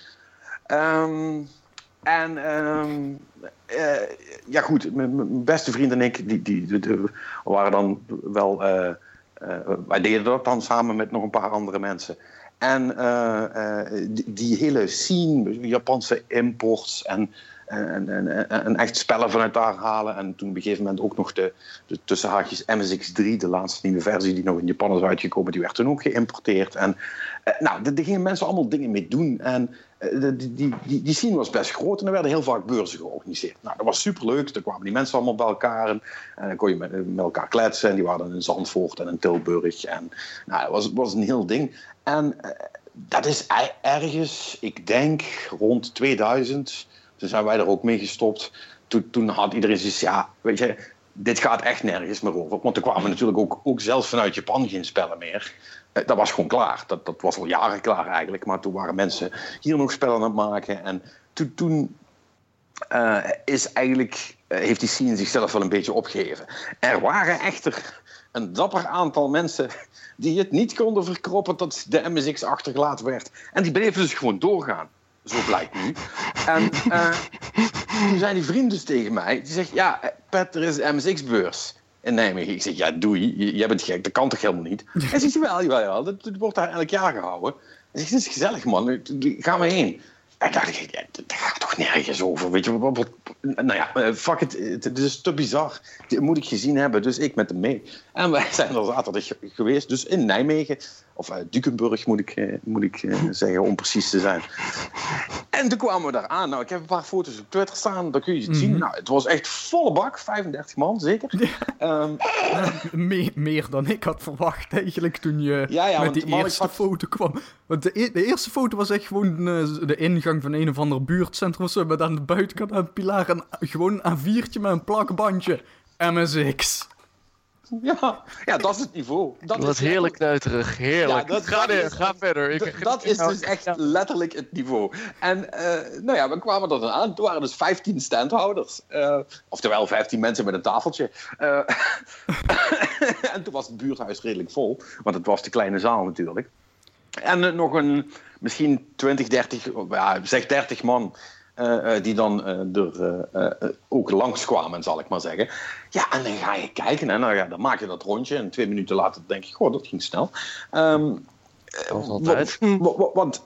Ehm, en ehm, eh, ja, goed, mijn beste vriend en ik, die, die, waren dan wel. eh, eh, wij deden dat dan samen met nog een paar andere mensen. En die, die hele scene, Japanse imports en, en, en, echt spellen vanuit daar halen. En toen op een gegeven moment ook nog de, de tussenhaakjes MSX3, de laatste nieuwe versie die nog in Japan is uitgekomen, die werd toen ook geïmporteerd. En nou, daar gingen mensen allemaal dingen mee doen. En die, die, die, die scene was best groot en er werden heel vaak beurzen georganiseerd. Nou, dat was superleuk. Er kwamen die mensen allemaal bij elkaar en, dan kon je met, met elkaar kletsen. En die waren in Zandvoort en in Tilburg. En nou, was, was een heel ding. En dat is ergens, ik denk, rond 2000. Toen zijn wij er ook mee gestopt. Toen, toen had iedereen zoiets, ja, weet je, dit gaat echt nergens meer over. Want er kwamen natuurlijk ook, ook zelfs vanuit Japan geen spellen meer. Eh, dat was gewoon klaar. Dat, dat was al jaren klaar eigenlijk. Maar toen waren mensen hier nog spellen aan het maken. En toen, toen uh, is eigenlijk, uh, heeft die scene zichzelf wel een beetje opgegeven. Er waren echter een dapper aantal mensen die het niet konden verkroppen dat de MSX achtergelaten werd. En die bleven dus gewoon doorgaan. Zo blijkt nu. En toen zei die vriend dus tegen mij, die zegt, ja, Pet, er is MSX-beurs in Nijmegen. Ik zeg, ja, doei, jij bent gek, dat kan toch helemaal niet? Hij zegt, jawel, jawel, jawel, dat, dat wordt daar elk jaar gehouden. Hij zegt, het is gezellig, man, gaan we heen. En dacht ik, ja, dat gaat toch nergens over, weet je. Wat, wat, nou ja, eh, fuck it, het is te bizar. Die moet ik gezien hebben, dus ik met hem mee. En wij zijn er zaterdag geweest, dus in Nijmegen. Of uh, Dukenburg moet ik, uh, moet ik uh, zeggen, om precies te zijn. En toen kwamen we daar aan. Nou, ik heb een paar foto's op Twitter staan, daar kun je het mm -hmm. zien. Nou, het was echt volle bak, 35 man, zeker. Ja. Um, meer, meer dan ik had verwacht eigenlijk toen je ja, ja, met die eerste had... foto kwam. Want de, e de, eerste foto was echt gewoon de ingang van een of ander buurtcentrum. Zo, met aan de buitenkant een pilaar en gewoon een A4'tje met een plakbandje. MSX. Ja, ja, dat is het niveau. Dat, dat is heerlijk kneuterig, heerlijk. Ja, dat, ga, dat is, ga verder. Ik, dat is dus echt letterlijk het niveau. En uh, nou ja, we kwamen er dan aan. Toen waren dus 15 standhouders. Uh, oftewel 15 mensen met een tafeltje. Uh, en toen was het buurthuis redelijk vol. Want het was de kleine zaal natuurlijk. En nog een misschien 20, 30, ja, zeg 30 man die dan uh, er ook langskwamen, zal ik maar zeggen. Ja, en dan ga je kijken en nou ja, dan maak je dat rondje. En twee minuten later denk je, goh, dat ging snel. Um, altijd. Want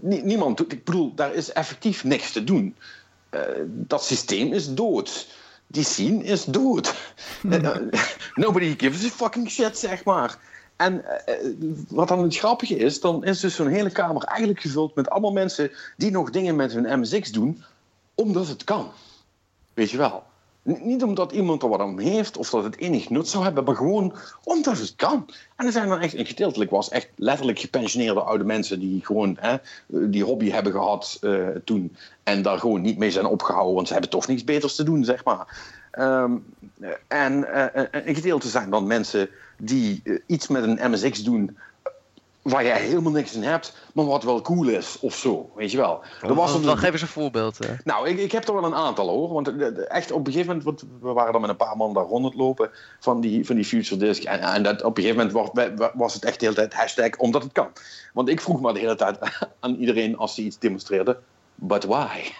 niemand doet, ik bedoel, daar is effectief niks te doen. dat systeem is dood. Die scene is dood. Nobody gives a fucking shit, zeg maar. En uh, wat dan het grappige is, dan is dus zo'n hele kamer eigenlijk gevuld met allemaal mensen die nog dingen met hun MSX doen, omdat het kan. Weet je wel. Niet omdat iemand er wat aan heeft of dat het enig nut zou hebben, maar gewoon omdat het kan. En er zijn dan echt, gedeeltelijk was echt letterlijk gepensioneerde oude mensen die gewoon hè, die hobby hebben gehad uh, toen en daar gewoon niet mee zijn opgehouden, want ze hebben toch niets beters te doen, zeg maar. Um, en uh, een gedeelte zijn dan mensen die iets met een MSX doen waar jij helemaal niks in hebt, maar wat wel cool is of zo, weet je wel. Er was een... Dan geef eens een voorbeeld. Hè. Nou, ik, ik heb er wel een aantal hoor, want echt op een gegeven moment, want we waren dan met een paar man daar rondlopen van die, van die Future Disc en, en dat, op een gegeven moment was, was het echt de hele tijd hashtag omdat het kan. Want ik vroeg maar de hele tijd aan iedereen als hij iets demonstreerde, But why?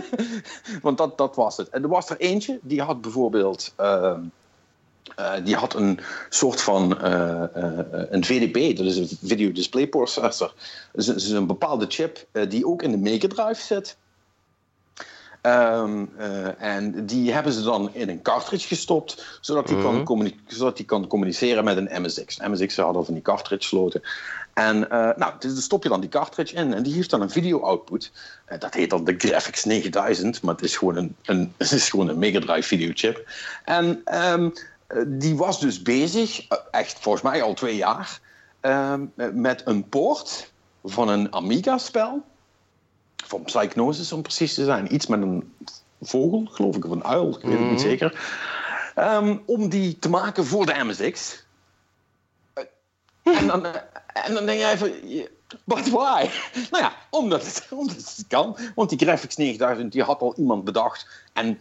Want dat, dat was het. En er was er eentje, die had bijvoorbeeld... Uh, uh, die had een soort van uh, een VDP, dat is een Video Display Processor. Dus een bepaalde chip die ook in de Mega Drive zit. Um, en die hebben ze dan in een cartridge gestopt, zodat die, kan, zodat die kan communiceren met een MSX. MSX hadden van die cartridge sloten. En uh, nou, dus stop je dan die cartridge in en die heeft dan een video-output. Uh, dat heet dan de Graphics 9000, maar het is gewoon een, een, het is gewoon een Mega Drive videochip. En um, die was dus bezig, echt volgens mij al twee jaar, um, met een poort van een Amiga-spel. Van Psychnosis om precies te zijn. Iets met een vogel, geloof ik, of een uil, ik weet het niet zeker. om die te maken voor de MSX. En dan, en dan denk jij van, but why? Nou ja, omdat het, omdat het kan. Want die Graphics 9000 die had al iemand bedacht. En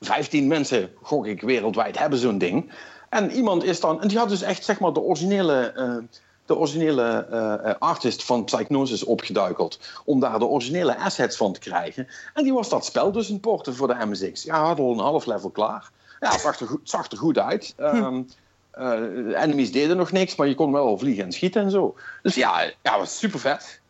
15 mensen, gok ik, wereldwijd hebben zo'n ding. En iemand is dan, en die had dus echt zeg maar de originele, uh, de originele uh, artist van Psychnosis opgeduikeld. Om daar de originele assets van te krijgen. En die was dat spel dus een porten voor de MSX. Ja, had al een half level klaar. Ja, het zag er goed, zag er goed uit. Um, uh, enemies deden nog niks, maar je kon wel vliegen en schieten en zo. Dus ja, ja was super vet.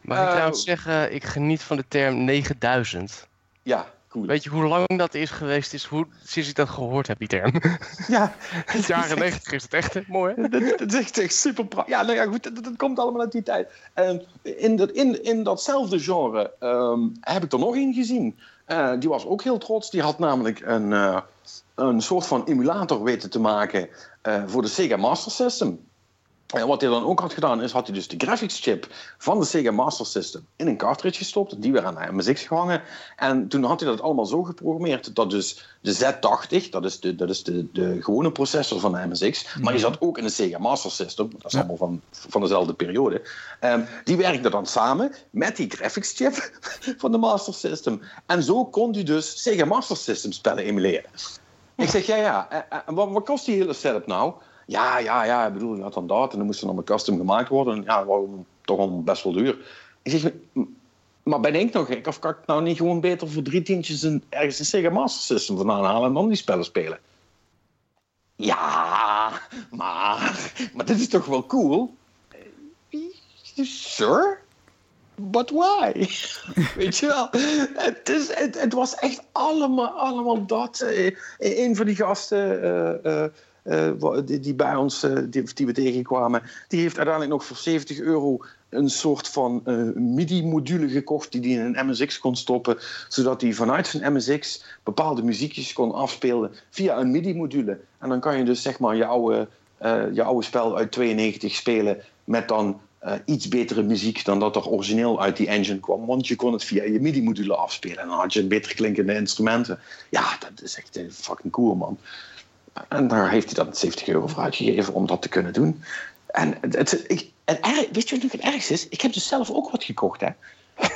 Mag ik uh, trouwens zeggen, ik geniet van de term 9000. Ja. Cool. Weet je hoe lang dat is geweest, is hoe, sinds ik dat gehoord heb, die term? Ja, In de jaren negentig is het echt hè? mooi, hè? dat, dat is echt, super prachtig. Ja, nou ja, goed, dat, dat komt allemaal uit die tijd. En in, dat, in, in datzelfde genre ehm, heb ik er nog één gezien. Eh, die was ook heel trots. Die had namelijk een, eh, een soort van emulator weten te maken eh, voor de Sega Master System. En wat hij dan ook had gedaan, is had hij dus de graphics chip van de Sega Master System in een cartridge gestopt, die weer aan de MSX gehangen. En toen had hij dat allemaal zo geprogrammeerd dat dus de Z80, dat is de, dat is de, de gewone processor van de MSX, maar die zat ook in de Sega Master System, dat is Ja. allemaal van, van dezelfde periode. Ehm, die werkte dan samen met die graphics chip van de Master System. En zo kon hij dus Sega Master System spellen emuleren. Ik zeg, ja, ja, eh, wat, wat kost die hele setup nou? Ja, ja, ja, ik bedoel, je dan dat en dan moest er dan met custom gemaakt worden. En ja, was toch al best wel duur. Ik zeg, "M- maar ben ik nog gek? Of kan ik nou niet gewoon beter voor drie tientjes een, ergens een Sega Master System vandaan halen en dan die spellen spelen? Ja, maar, maar dit is toch wel cool? Eh, Sure, but why? Weet je wel? Het, is, het, was echt allemaal, allemaal dat. Eh, een van die gasten eh, die, die bij ons, eh, die, die we tegenkwamen, die heeft uiteindelijk nog voor 70 euro een soort van eh, MIDI-module gekocht die hij in een MSX kon stoppen, zodat hij vanuit zijn MSX bepaalde muziekjes kon afspelen via een MIDI-module. En dan kan je dus zeg maar je oude, eh, je oude spel uit 92 spelen met dan eh, iets betere muziek dan dat er origineel uit die engine kwam. Want je kon het via je MIDI-module afspelen. En dan had je beter klinkende instrumenten. Ja, dat is echt eh, fucking cool, man. En daar heeft hij dan 70 euro voor uitgegeven om dat te kunnen doen. En, het, ik, erg- weet je wat het ergste is? Ik heb dus zelf ook wat gekocht, hè?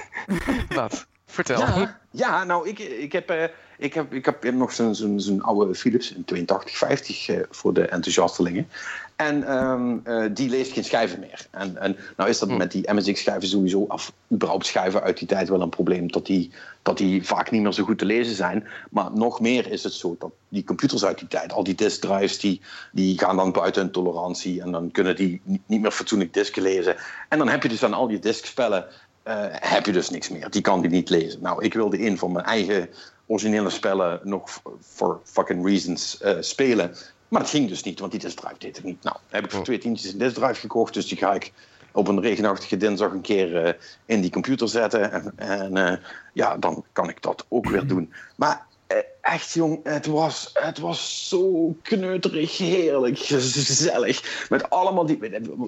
Wat? Vertel. Ja, ja nou, ik, ik, heb, eh, ik, heb, ik heb nog zo'n zo'n zo'n oude Philips, een 8250 eh, voor de enthousiastelingen. En ehm, eh, die leest geen schijven meer. En, en nou is dat Hm. met die MSX-schijven sowieso, of überhaupt schijven uit die tijd, wel een probleem. Dat die, dat die vaak niet meer zo goed te lezen zijn. Maar nog meer is het zo dat die computers uit die tijd, al die diskdrives, die, die gaan dan buiten tolerantie. En dan kunnen die niet niet meer fatsoenlijk disken lezen. En dan heb je dus aan al je diskspellen eh, heb je dus niks meer. Die kan die niet lezen. Nou, ik wilde een van mijn eigen originele spellen nog voor fucking reasons eh, spelen. Maar dat ging dus niet, want die diskdrive deed het niet. Nou, heb ik voor twee tientjes een diskdrive gekocht, dus die ga ik op een regenachtige dinsdag een keer eh, in die computer zetten. En, en eh, ja, dan kan ik dat ook weer doen. Maar eh, echt, jong, het was, het was zo kneuterig, heerlijk, gezellig. Met allemaal die,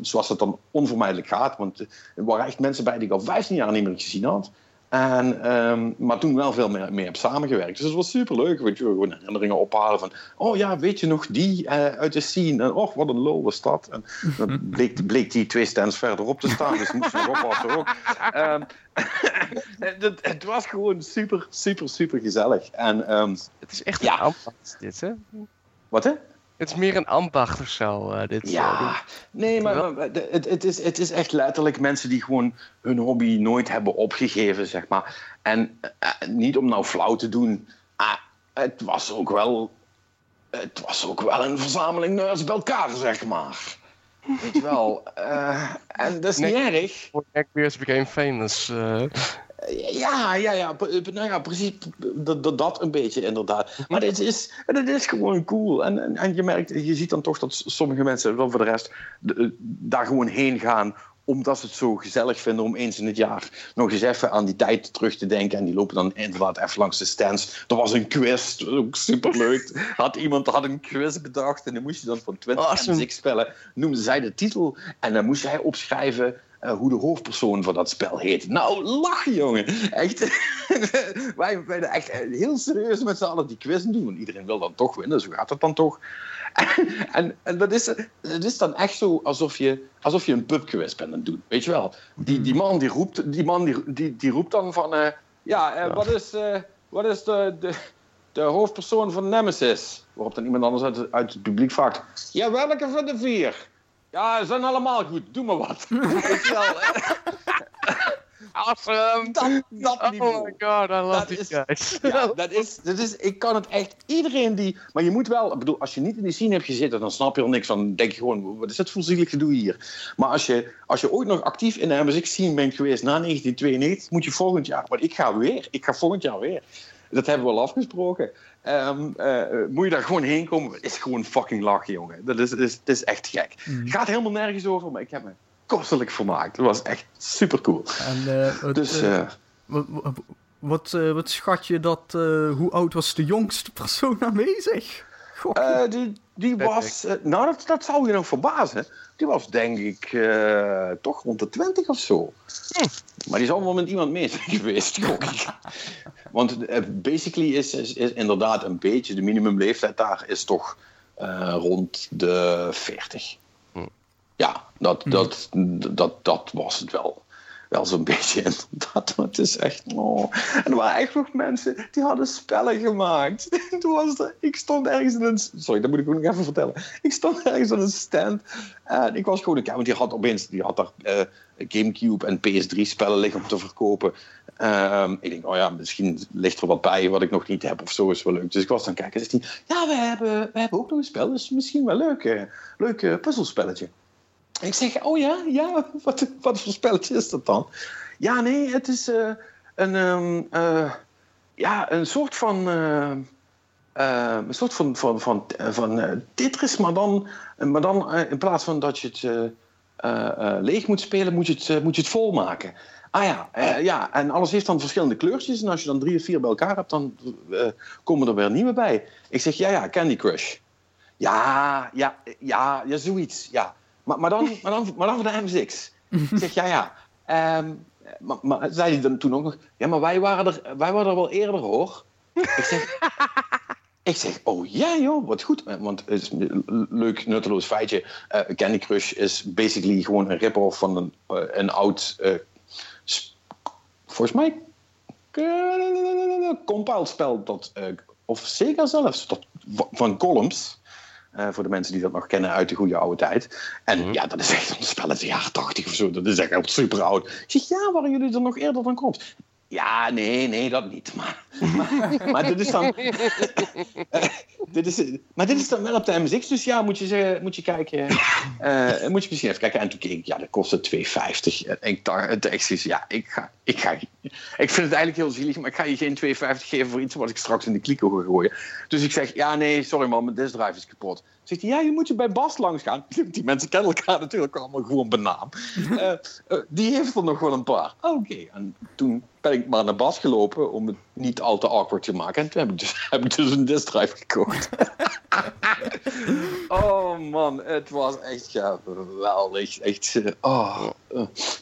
zoals het dan onvermijdelijk gaat. Want er waren echt mensen bij die ik al 15 jaar niet meer gezien had. En, ehm, maar toen wel veel meer mee heb samengewerkt. Dus het was superleuk. Weet je, gewoon herinneringen ophalen van... Oh ja, weet je nog die eh, uit de scene? En oh, wat een lol was dat. En dan bleek, bleek die twee stands verderop te staan. Dus moest nog oppassen ook. Ehm, het, het was gewoon super, super, super gezellig. En ehm, Het is echt Ja. een dit, hè? wat hè? Het is meer een ambacht of zo, eh, dit. Ja, nee, maar, maar- maar de- het, het, is, het is echt letterlijk mensen die gewoon hun hobby nooit hebben opgegeven, zeg maar. En eh, niet om nou flauw te doen, ah, het was ook wel... Het was ook wel een verzameling nerds bij elkaar, zeg maar. Weet je wel. eh, en dat is niet erg. Neckbeards became famous. Eh. Ja, ja, ja, nou ja, precies dat, dat, een beetje inderdaad. Maar dit is, dit is gewoon cool. En, en, en je merkt, je ziet dan toch dat sommige mensen wel voor de rest de- daar gewoon heen gaan omdat ze het zo gezellig vinden om eens in het jaar nog eens even aan die tijd terug te denken. En die lopen dan inderdaad even langs de stands. Er was een quiz, was ook superleuk. Had iemand had een quiz bedacht en dan moest je dan van 20 Awesome. MSX spellen, noemden zij de titel. En dan moest jij opschrijven eh, hoe de hoofdpersoon van dat spel heet. Nou, lachen jongen. Echt. wij wij echt heel serieus met z'n allen die quiz doen. Iedereen wil dan toch winnen, zo gaat het dan toch. en, en dat, is, dat is dan echt zo alsof je, alsof je een pubquiz bent aan het doen. Weet je wel? Die, die man, die roept, die man die, die, die roept dan van... eh, ja, eh, Wat, is, eh, wat is de, de, de hoofdpersoon van Nemesis? Waarop dan iemand anders uit, het- uit het publiek vraagt... Ja, welke van de vier? Ja, ze zijn allemaal goed. Doe maar wat. Weet je wel? Awesome! dat, dat Oh niveau. my god, I love Dat these is- guys. Ja, dat is, dat is, ik kan het echt, iedereen die... Maar je moet wel, ik bedoel, als je niet in die scene hebt gezeten, dan snap je er niks van. Dan denk je gewoon, wat is dit voor zielig gedoe hier? Maar als je, als je ooit nog actief in de MSX scene bent geweest na 1992, moet je volgend jaar... Want ik ga weer, ik ga volgend jaar weer. Dat hebben we al afgesproken. Eh, moet je daar gewoon heen komen? Het is gewoon fucking lachen, jongen. Dat is, is, het is echt gek. Mhm. Gaat helemaal nergens over, maar ik heb me kostelijk vermaakt. Dat was echt super cool. En eh, het, Dus wat, wat, wat, wat schat je dat... hoe oud was de jongste persoon aanwezig? Eh, die, die was. eh, nou, dat, dat zou je nog verbazen. Die was denk ik eh, toch rond de 20 of zo. Maar die zal wel met iemand mee zijn geweest. Want basically is, is, is inderdaad een beetje de minimumleeftijd daar is toch rond de 40. Hm. Ja, dat, dat, dat, dat was het wel. Wel zo'n beetje inderdaad. maar Het is echt. Oh. En er waren echt nog mensen die hadden spellen gemaakt. Toen was er, ik stond ergens in een. Sorry, dat moet ik nog even vertellen. Ik stond ergens aan een stand. En ik was gewoon een want die had opeens. Die had daar eh, Gamecube en PS3-spellen liggen om te verkopen. Ehm, ik denk, oh ja, misschien ligt er wat bij wat ik nog niet heb of zo, is wel leuk. Dus ik was dan kijken. Zegt hij, ja, we hebben, we hebben ook nog een spel. Dus misschien wel leuk. leuk puzzelspelletje. Ik zeg, oh ja, ja, wat, wat voor spelletje is dat dan? Ja, nee, het is eh, een, ehm, eh, ja, een soort van, eh, een soort van, van, van, van Tetris, maar dan, maar dan in plaats van dat je het leeg moet spelen, moet je het, moet je het volmaken. Ah ja, ja, en alles heeft dan verschillende kleurtjes. En als je dan drie of vier bij elkaar hebt, dan komen er weer nieuwe bij. Ik zeg, ja, ja, Candy Crush. Ja, ja, ja, ja zoiets, ja. Maar, maar, dan, maar, dan, maar dan voor de M6. Ik zeg, ja, ja. Ehm, maar, maar zei hij dan toen ook nog... Ja, maar wij waren er, wij waren er wel eerder, hoor. Ik zeg... Ik zeg, oh ja joh, wat goed. Eh, Want het is een leuk, nutteloos feitje. Eh, Candy Crush is basically gewoon een rip-off van een, eh, een oud... volgens mij... Uh, compiled-spel. Dat, of Sega zelfs. Dat, van Columns. Eh, voor de mensen die dat nog kennen uit de goede oude tijd. En Mhm. ja, dat is echt een spel uit de jaren 80 of zo. Dat is echt super oud. Ik zeg, ja, waren jullie er nog eerder dan Columns? Ja, nee, nee, dat niet. Maar, maar, dit is dan... Eh, dit is, maar dit is dan wel op de MSX, dus ja, moet je, zeggen, moet je kijken. eh, moet je misschien even kijken. En toen keek ik, ja, dat kostte 2,50. En ik dacht, echt zoiets, ja, ik ga, ik ga. Ik vind het eigenlijk heel zielig, maar ik ga je geen 2,50 geven voor iets wat ik straks in de kliko ga gooien. Dus ik zeg, ja, nee, sorry man, mijn diskdrive is kapot. Zegt hij, ja, je moet je bij Bas langs gaan. Die mensen kennen elkaar natuurlijk allemaal gewoon bij naam. Eh, eh, die heeft er nog wel een paar. Oké, en toen ben ik maar naar Bas gelopen om het niet al te awkward te maken. En toen heb ik dus, heb ik dus een diskdrive gekocht. oh man, het was echt geweldig. Echt, eh, oh,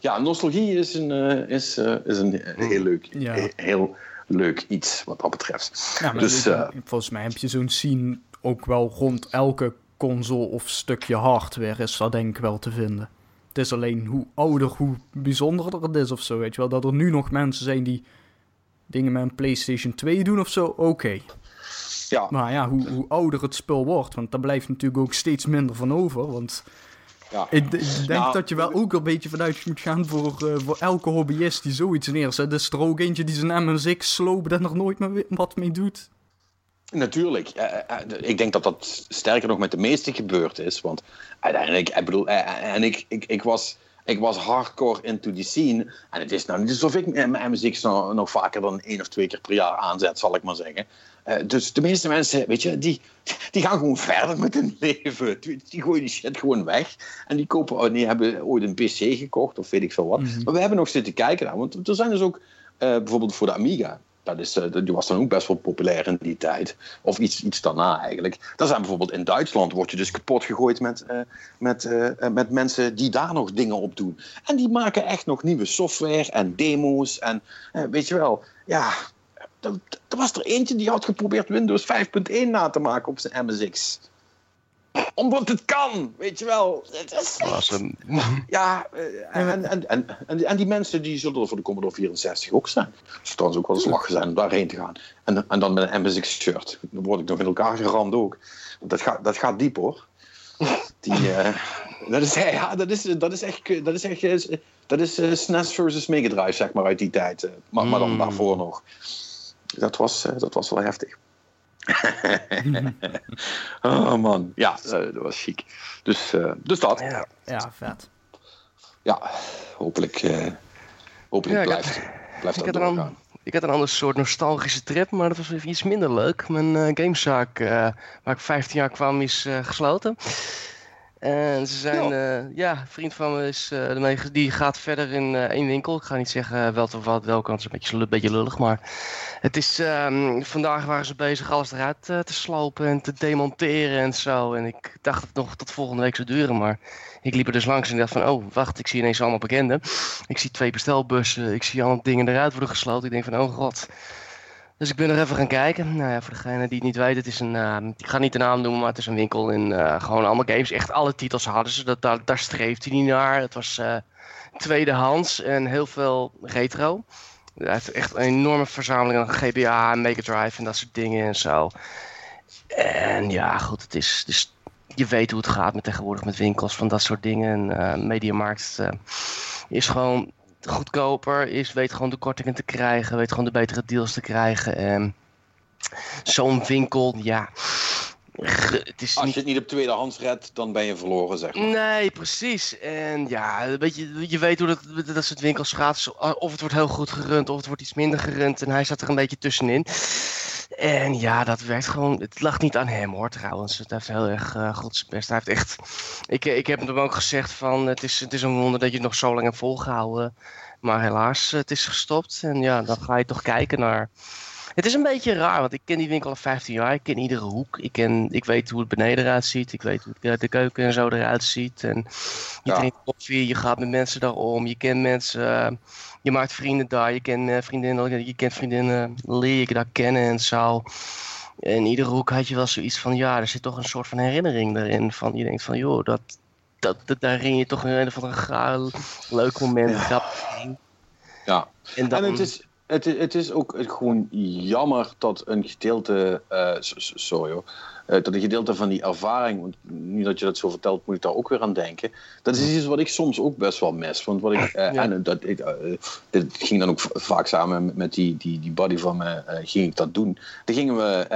ja, nostalgie is een, is, is een heel leuk, Ja. heel leuk iets wat dat betreft. Ja, dus, eh, volgens mij heb je zo'n scene ook wel rond elke console of stukje hardware is dat denk ik wel te vinden. Het is alleen hoe ouder, hoe bijzonderder het is of zo, weet je wel. Dat er nu nog mensen zijn die dingen met een PlayStation 2 doen of zo, oké. ja, Maar ja, hoe, hoe ouder het spul wordt, want daar blijft natuurlijk ook steeds minder van over. Want ja. ik, denk dat je wel ook een beetje vanuit moet gaan voor, eh, voor elke hobbyist die zoiets neerzet. Dus er ook eentje die zijn MSX sloopt en er nooit meer wat mee doet. Natuurlijk. Eh, eh, ik denk dat dat sterker nog met de meeste gebeurd is. Want uiteindelijk, ik bedoel, eh, en ik, ik, ik, was, ik was hardcore into die scene. En het is nou niet alsof ik mijn MSX nog, nog vaker dan één of twee keer per jaar aanzet, zal ik maar zeggen. Eh, dus de meeste mensen, weet je, die, die gaan gewoon verder met hun leven. Die, die gooien die shit gewoon weg. En die kopen, oh nee, hebben ooit een PC gekocht of weet ik veel wat. Maar we hebben nog zitten kijken naar. Want er zijn dus ook, eh, bijvoorbeeld voor de Amiga. Dat is, eh, die was dan ook best wel populair in die tijd. Of iets, iets daarna eigenlijk. Daar zijn bijvoorbeeld in Duitsland word je dus kapot gegooid met, eh, met, eh, met mensen die daar nog dingen op doen. En die maken echt nog nieuwe software en demo's. En weet je wel, ja. Er was er eentje die had geprobeerd Windows 5.1 na te maken op zijn MSX. Omdat het kan, weet je wel. Een... ja, eh, en, en, en, en, en die mensen die zullen er voor de Commodore 64 ook zijn. Het zou trouwens ook wel eens lachen zijn om daarheen te gaan. En, en dan met een MSX-shirt. Dan word ik nog in elkaar geramd ook. Dat gaat, dat gaat diep hoor. Die, eh, dat, is, ja, dat, is, dat is echt, dat is, echt, dat is eh, SNES versus Mega Drive, zeg maar, uit die tijd. Maar, maar dan Mm. daarvoor nog. Dat was, dat was wel heftig. oh man, ja, eh, dat was chic. Dus, eh, dus dat. Ja. Ja, vet. Ja, hopelijk, eh, hopelijk Ja, blijft, blijft dat doorgaan. dan Ik had een ander soort nostalgische trip, maar dat was even iets minder leuk. Mijn uh, gamezaak, uh, waar ik 15 jaar kwam, is uh, gesloten. En ze zijn, ja, ja een vriend van me is ermee, die gaat verder in één winkel. Ik ga niet zeggen wel of wat, welke, want het is een beetje, een beetje lullig. Maar het is, um, vandaag waren ze bezig alles eruit te slopen en te demonteren en zo. En ik dacht dat het nog tot volgende week zou duren, maar ik liep er dus langs en dacht van, oh, wacht, ik zie ineens allemaal bekenden. Ik zie twee bestelbussen, ik zie allemaal dingen eruit worden gesloten. Ik denk van, oh god. Dus ik ben er even gaan kijken. Nou ja, voor degene die het niet weet, het is een, uh, ik ga niet de naam noemen, maar het is een winkel in uh, gewoon allemaal games. Echt alle titels hadden ze, dat, daar, daar streeft hij niet naar. Het was uh, tweedehands en heel veel retro. Hij heeft echt een enorme verzameling aan GBA, Mega Drive en dat soort dingen en zo. En ja, goed, het is, is je weet hoe het gaat met tegenwoordig met winkels van dat soort dingen. En uh, Mediamarkt is gewoon goedkoper, is, weet gewoon de kortingen te krijgen, weet gewoon de betere deals te krijgen. En zo'n winkel, ja. Het is Als je het niet op tweedehands redt, dan ben je verloren, zeg maar. Nee, precies. En ja, weet je, je weet hoe dat, dat soort winkels gaat. Of het wordt heel goed gerund, of het wordt iets minder gerund. En hij zat er een beetje tussenin. En ja, dat werkt gewoon. Het lag niet aan hem hoor, trouwens. Het heeft heel erg uh, zijn best. Hij heeft echt. Ik, ik heb hem ook gezegd van. Het is, het is een wonder dat je het nog zo lang hebt volgehouden. Maar helaas, het is gestopt. En ja, dan ga je toch kijken naar. Het is een beetje raar, want ik ken die winkel al 15 jaar. Ik ken iedere hoek. Ik, ken, ik weet hoe het beneden eruit ziet. Ik weet hoe de keuken en zo eruit ziet. En je ja. drinkt koffie, je gaat met mensen daarom. Je kent mensen je maakt vrienden daar, je kent uh, vriendinnen, je kent vriendinnen, leer je daar kennen en zo. En iedere hoek had je wel zoiets van, ja, er zit toch een soort van herinnering erin. Van, je denkt van, joh, dat, dat, dat, daar ring je toch een van een leuk moment. Ja. ja. En, dan, en het, is, het, het is ook gewoon jammer dat een gedeelte, uh, sorry hoor, dat een gedeelte van die ervaring, want nu dat je dat zo vertelt, moet ik daar ook weer aan denken. Dat is iets wat ik soms ook best wel mis. Want wat ik, uh, en dat, ik, dit ging dan ook vaak samen met die, die, die buddy van me, ging ik dat doen. Dan gingen we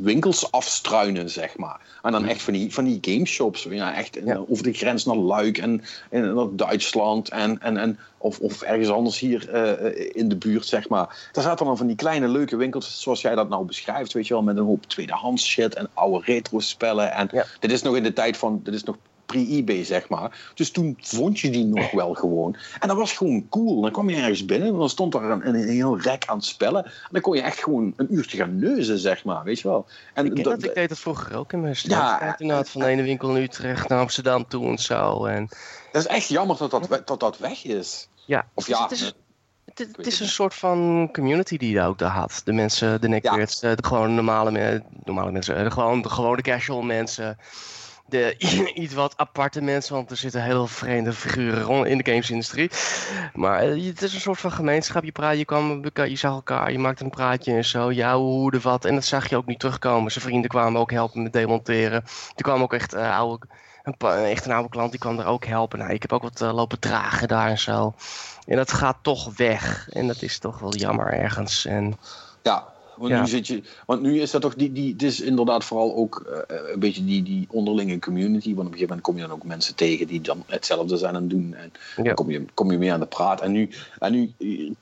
winkels afstruinen, zeg maar. En dan echt van die, van die gameshops, ja, echt ja. over de grens naar Luik en, en naar Duitsland en, en, en of, of ergens anders hier in de buurt, zeg maar. Daar zaten dan van die kleine leuke winkels, zoals jij dat nou beschrijft, weet je wel, met een hoop tweedehands shit en oude retro spellen. En dit is nog in de tijd van, dit is nog pre-eBay, zeg maar. Dus toen vond je die nog wel gewoon. En dat was gewoon cool. Dan kwam je ergens binnen en dan stond daar een, een, heel rek aan spellen. En dan kon je echt gewoon een uurtje gaan neuzen, zeg maar, weet je wel. En ik, dat, ik deed dat vroeger ook in mijn stad. Ja, inderdaad van de ene winkel in Utrecht naar Amsterdam toe en zo. En... Dat is echt jammer dat dat, dat, dat weg is. Ja, of ja, het is, het, het is een soort van community die je ook daar had. De mensen, de neckbeards, ja. de gewoon normale, normale mensen, de, gewoon, de gewone casual mensen. De iets wat aparte mensen, want er zitten heel vreemde figuren rond in de gamesindustrie. Maar eh, het is een soort van gemeenschap. Je praat, je, kwam, je zag elkaar, je maakte een praatje en zo. Ja, hoe, de wat. En dat zag je ook niet terugkomen. Zijn vrienden kwamen ook helpen met demonteren. Er kwamen ook echt uh, oude een, echt een oude klant die kwam er ook helpen. Nou, ik heb ook wat uh, lopen dragen daar en zo. En dat gaat toch weg. En dat is toch wel jammer ergens. En, ja, want, Nu zit je, want nu is dat toch die, die, het is inderdaad vooral ook uh, een beetje die, die onderlinge community. Want op een gegeven moment kom je dan ook mensen tegen die dan hetzelfde zijn aan het doen. En dan kom je, kom je mee aan de praat. En nu, en nu,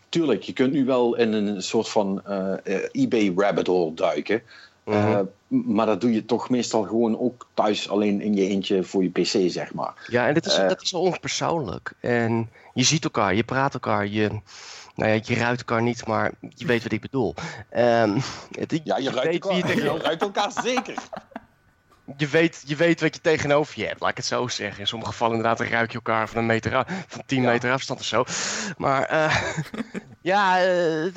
tuurlijk, je kunt nu wel in een soort van uh, eBay rabbit hole duiken. Mm maar dat doe je toch meestal gewoon ook thuis alleen in je eentje voor je pc, zeg maar. Ja, en dat is, dat is onpersoonlijk. En je ziet elkaar, je praat elkaar, je, nou ja, je ruikt elkaar niet, maar je weet wat ik bedoel. Um, het, ja, je, ruikt, elkaar, je, tegen... je ruikt elkaar zeker je weet, je weet wat je tegenover je hebt, laat ik het zo zeggen. In sommige gevallen inderdaad ruik je elkaar van een meter af, van 10 meter afstand of zo. Maar uh, ja, uh,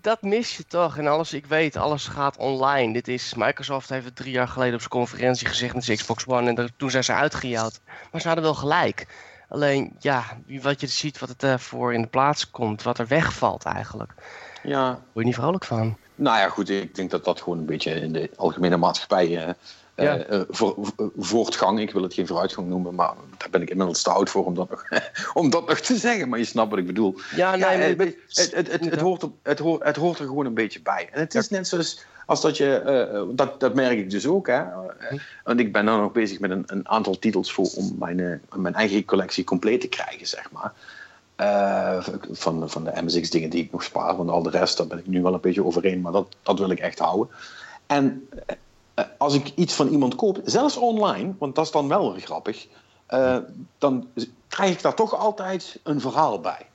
dat mis je toch. En alles, ik weet, alles gaat online. Dit is, Microsoft heeft het drie jaar geleden op zijn conferentie gezegd met zijn Xbox One. En toen zijn ze uitgejouwd. Maar ze hadden wel gelijk. Alleen, ja, wat je ziet, wat het ervoor in de plaats komt, wat er wegvalt eigenlijk. Ja. Word je niet vrolijk van. Nou ja, goed, ik denk dat dat gewoon een beetje in de algemene maatschappij ja. Uh, voor, voortgang. Ik wil het geen vooruitgang noemen, maar daar ben ik inmiddels te oud voor om dat nog, om dat nog te zeggen. Maar je snapt wat ik bedoel. Ja, nee, ja, het, het, het, het, hoort er, het, hoort, het hoort er gewoon een beetje bij. En het is net zoals als dat je, uh, dat, dat merk ik dus ook. Hè. Want ik ben dan nog bezig met een, een aantal titels voor om mijn, uh, mijn eigen collectie compleet te krijgen, zeg maar. Eh, van, van de MSX dingen die ik nog spaar. Want al de rest, daar ben ik nu wel een beetje overheen. Maar dat, dat wil ik echt houden. En eh, als ik iets van iemand koop, zelfs online, want dat is dan wel weer grappig. eh, dan krijg ik daar toch altijd een verhaal bij.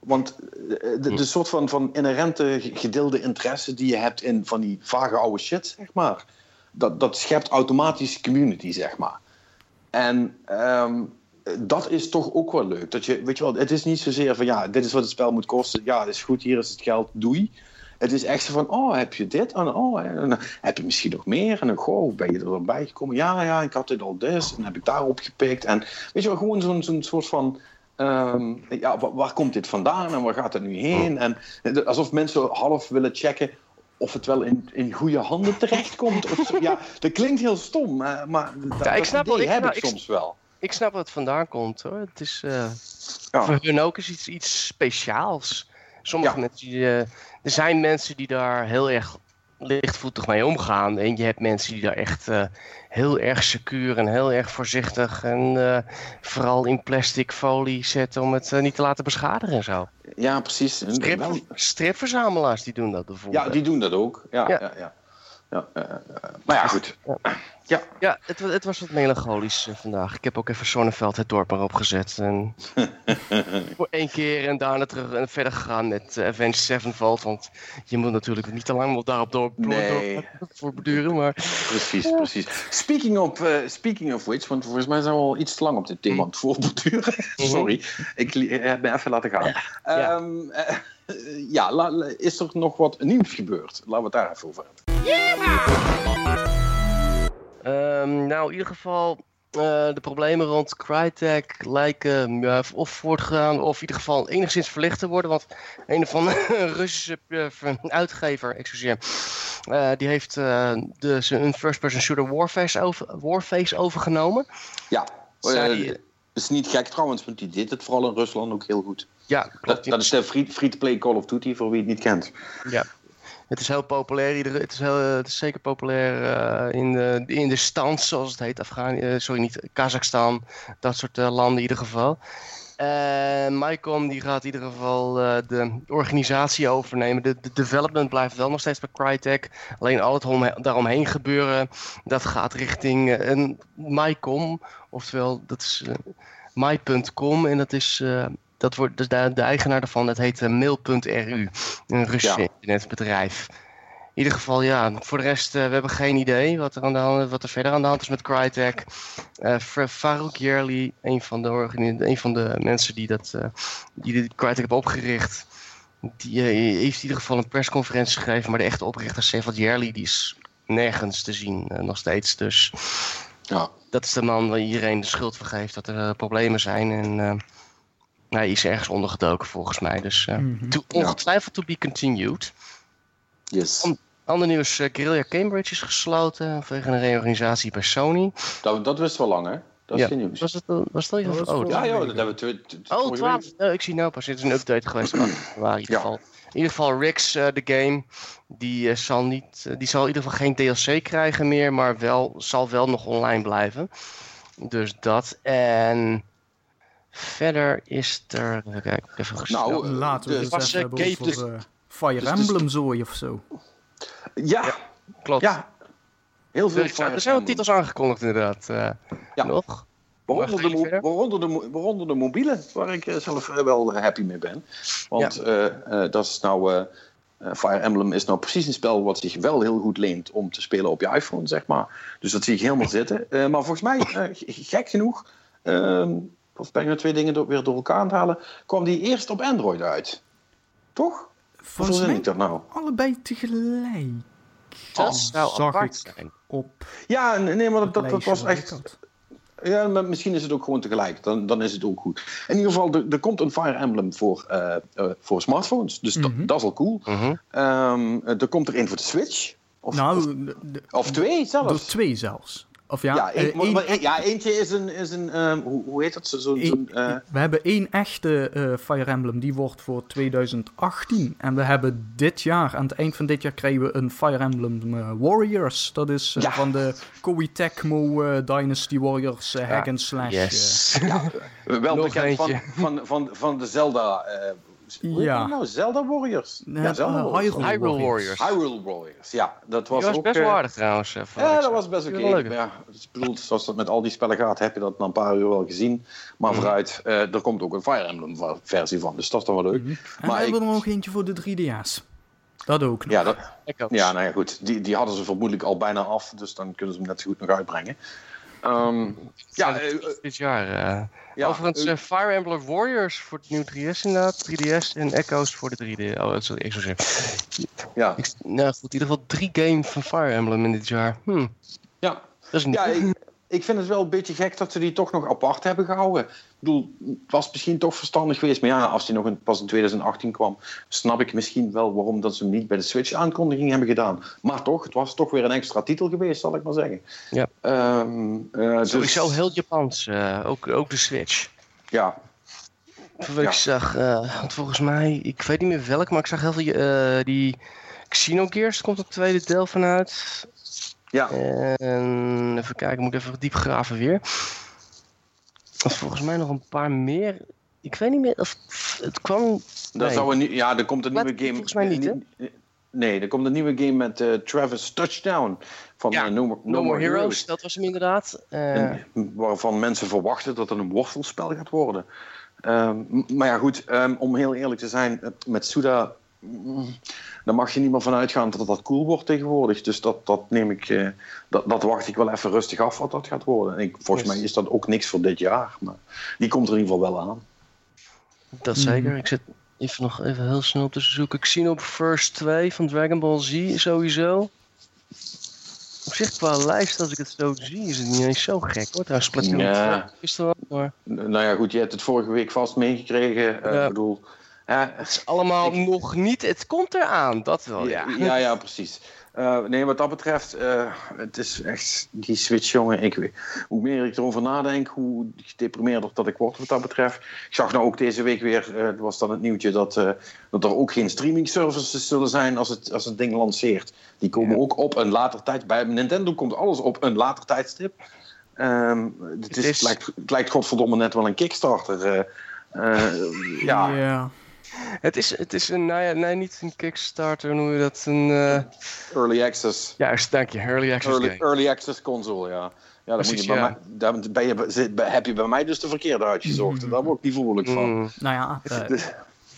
Want eh, de, de soort van, van inherente gedeelde interesse die je hebt in van die vage oude shit, zeg maar. Dat, dat schept automatisch community, zeg maar. En ehm, dat is toch ook wel leuk. Dat je, weet je wel, het is niet zozeer van ja, dit is wat het spel moet kosten. Ja, het is goed, hier is het geld, doei. Het is echt zo van, oh, heb je dit? En, oh, en, dan heb je misschien nog meer? En dan, goh, ben je er bij gekomen? Ja, ja, ik had dit al dus. En heb ik daarop gepikt. En weet je wel, gewoon zo'n zo'n soort van... ehm, ja, waar, waar komt dit vandaan en waar gaat het nu heen? En eh, alsof mensen half willen checken of het wel in, in goede handen terechtkomt. Of zo. Ja, dat klinkt heel stom, maar, maar dat, Ja, ik dat snap wel, ik- heb nou, ik soms wel. Ik snap waar het vandaan komt hoor. Het is eh, Ja. voor hun ook is iets, iets speciaals. Sommige Ja. mensen, die, eh, er zijn mensen die daar heel erg lichtvoetig mee omgaan. En je hebt mensen die daar echt eh, heel erg secuur en heel erg voorzichtig en eh, vooral in plastic folie zetten om het eh, niet te laten beschadigen en zo. Ja, precies. Strip, stripverzamelaars die doen dat bijvoorbeeld. Ja, die doen dat ook. Ja, Ja. ja. ja, ja. eh, eh, maar ja, goed. Ja, Ja, het, het was wat melancholisch eh, vandaag. Ik heb ook even Zonneveld het dorp erop gezet. En voor één keer en daarna terug en verder gegaan met eh, Avenged Sevenfold. Want je moet natuurlijk niet te lang wel daarop door, Nee. door- voor beduren. Maar precies, precies. Speaking of, speaking of which, want volgens mij zijn we al iets te lang op dit thema aan het voorborduren. Sorry, ik me even laten gaan. Ja. Ehm, eh, ja, la- is er nog wat nieuws gebeurd? Laten we het daar even over hebben. Ehm, nou, in ieder geval, eh, de problemen rond Crytek lijken ja, of voortgaan of in ieder geval enigszins verlicht te worden. Want een of andere Russische eh, ver- uitgever, excuseer, eh, die heeft eh, de, zijn first-person shooter Warface, over, Warface overgenomen. Ja, Zij- eh, dat is niet gek trouwens, want die deed het vooral in Rusland ook heel goed. Ja, Dat, klopt. dat is de free- free-to-play Call of Duty, voor wie het niet kent. Ja. Het is heel populair. Het, is eh, het is zeker populair eh, in, de, in de stand, zoals het heet. Afghanistan, sorry, niet Kazachstan. Dat soort eh, landen in ieder geval. En Mycom die gaat in ieder geval eh, de organisatie overnemen. De, de development blijft wel nog steeds bij Crytek. Alleen al het om, daaromheen gebeuren, dat gaat richting eh, een Mycom. Oftewel, dat is eh, my.com en dat is... dat wordt, dus de, de eigenaar daarvan, dat heet eh, mail.ru. Een Russisch Ja. internetbedrijf. In ieder geval, ja, voor de rest, eh, we hebben geen idee wat er, aan de hand, wat er verder aan de hand is met Crytek. Fa- Farouk Yerli, een van, de een van de mensen die, dat, die de Crytek hebben opgericht, die heeft in ieder geval een persconferentie gegeven. Maar de echte oprichter, Sevat Yerli, die is nergens te zien, nog steeds. Dus Ja, dat is de man waar iedereen de schuld van geeft dat er problemen zijn. En hij is ergens ondergedoken volgens mij. Dus eh, Mhm. to- ongetwijfeld to be continued. yes. Om- Ander nieuws, eh, Guerrilla Cambridge is gesloten vanwege een reorganisatie bij Sony. Dat, dat wist wel lang, hè? Dat is Ja. geen nieuws. Was het, al- was het al Dat was Oh, Ja, joh, dat hebben we... oh vorige 12. week. Oh, ik zie nou pas, het is een update geweest. van februari in ieder Ja. geval. In ieder geval, Rix, eh, de game, die, eh, zal niet, die zal in ieder geval geen DLC krijgen meer, maar wel, zal wel nog online blijven. Dus dat. En verder is er. Even kijken, even. Nou, eh, Laten we de- eh, hebben Gabe over dus- eh, Fire dus- dus- Emblem zooi of zo. Ja, klopt. ja. Heel veel er, zijn, Fire er zijn wat Emblem. titels aangekondigd, inderdaad. eh, Ja. Nog. Waaronder de, waaronder, de, mo- waaronder de mobiele, waar ik eh, zelf eh, wel happy mee ben. Want eh, eh, dat is nou, eh, eh, Fire Emblem is nou precies een spel wat zich wel heel goed leent om te spelen op je iPhone, zeg maar. Dus dat zie ik helemaal zitten. Eh, maar volgens mij, eh, gek genoeg, ehm, of ben ik nou twee dingen door- weer door elkaar aan het halen, kwam die eerst op Android uit. Toch? Of Volgens mij ik dat nou? allebei tegelijk Dat zou zag apart ik. zijn. op Ja, nee, maar dat, dat, was echt... Ja, maar misschien is het ook gewoon tegelijk. Dan, dan is het ook goed. In ieder geval, er, er komt een Fire Emblem voor, eh, eh, voor smartphones. Dus dat- Mhm. dat is al cool. Mhm. Ehm, er komt er één voor de Switch. Of, of, Nou, de- de- of twee door zelfs. twee zelfs. Of ja, Ja, eh, één- maar- één maar- echt- ja eentje is een, is een ehm, hoe, hoe heet dat? Zo- zo'n, eh, we hebben één echte eh, Fire Emblem, die wordt voor 2018. En we hebben dit jaar, aan het eind van dit jaar, krijgen we een Fire Emblem Warriors. Dat is Ja. van de Koei Tecmo eh, Dynasty Warriors hack and slash. Yes. wel Nog bekend van, van, van, van de Zelda. Hoe Ja. dat nou? Zelda Warriors. Nee, ja, Zelda eh, Warriors. Hyrule Hyrule Warriors. Hyrule Warriors, ja. Dat was, ook, best wel eh, aardig trouwens. eh, Ja, ik dat zo. was best oké. Wel leuk. Maar Ja, ik bedoel, zoals dat met al die spellen gaat, heb je dat na een paar uur wel gezien. Maar Mhm. vooruit, eh, er komt ook een Fire Emblem versie van. Dus dat is dan wel leuk. En we Maar ik, hebben er nog eentje voor de 3DS. Dat ook nog. ja, dat, Ik ja, nou ja, goed. Die, die hadden ze vermoedelijk al bijna af. Dus dan kunnen ze hem net zo goed nog uitbrengen. Ehm, ja, eh, eh, dit jaar. eh. ja, Overigens, Fire Emblem Warriors voor het nieuwe 3DS inderdaad. 3DS en Echo's voor de 3D. Oh, is ik zo zeggen. ja, Ik, nou goed, in ieder geval drie games van Fire Emblem in dit jaar. Hm, ja. dat is niet... Ja, ik, ik vind het wel een beetje gek dat ze die toch nog apart hebben gehouden. Ik bedoel, het was misschien toch verstandig geweest. Maar ja, als die nog in, pas in 2018 kwam, snap ik misschien wel waarom dat ze hem niet bij de Switch-aankondiging hebben gedaan. Maar toch, het was toch weer een extra titel geweest, zal ik maar zeggen. Ja. Ehm, eh, dus- Sowieso heel Japans, eh, ook, ook de Switch. Ja, Voor wat Ja. ik zag, eh, want volgens mij, ik weet niet meer welk, maar ik zag heel veel, eh, die Xenogears, komt het tweede deel vanuit. Ja. En even kijken, ik moet even diep graven weer. Er volgens mij nog een paar meer. Ik weet niet meer of het kwam. Nee. zou een, ja, er komt een Wat? nieuwe game. Volgens mij niet, hè? Nee, er komt een nieuwe game met eh, Travis Touchdown van Ja, eh, no, More- No, More Heroes, dat was hem inderdaad. Eh, waarvan mensen verwachten dat het een wortelspel gaat worden. Ehm, maar ja, goed, ehm, om heel eerlijk te zijn, met Suda, daar mag je niet meer van uitgaan dat dat cool wordt tegenwoordig. Dus dat, dat neem ik, eh, dat, dat wacht ik wel even rustig af wat dat gaat worden. En ik, volgens Yes. mij is dat ook niks voor dit jaar, maar die komt er in ieder geval wel aan. dat zeker. Ik zit even nog even heel snel op te zoeken. Xenoverse 2 van Dragon Ball Z sowieso. Op zich qua lijst, als ik het zo zie, is het niet eens zo gek hoor. Trouwens, Splatoon Ja. 2 is er wel, maar Nou ja, goed, je hebt het vorige week vast meegekregen. Eh, Ja. Ik bedoel, hè, het is allemaal Ik- nog niet. Het komt eraan, dat wel. Ja. Ja, ja, precies. Eh, nee, wat dat betreft, eh, het is echt die switch, jongen. Ik, weet- hoe meer ik erover nadenk, hoe gedeprimeerder dat ik word wat dat betreft. Ik zag nou ook deze week weer, eh, was dan het nieuwtje, dat, eh, dat er ook geen streaming services zullen zijn als het, als het ding lanceert. Die komen Ja. ook op een later tijd. Bij Nintendo komt alles op een later tijdstip. Ehm, het, Het is, Het, lijkt, het lijkt godverdomme net wel een Kickstarter. eh. Eh, ja, Ja. Het is, het is een, nou ja, nee, niet een Kickstarter, noem je dat? Een, eh early access. juist, dank je, Early Access Early, game. early access console, ja. Ja, dan moet je bij ja. mij, daar ben je, zit- heb je bij mij dus de verkeerde uitgezocht. Daar word ik niet vrolijk van. Mm. Nou ja, eh, Dus-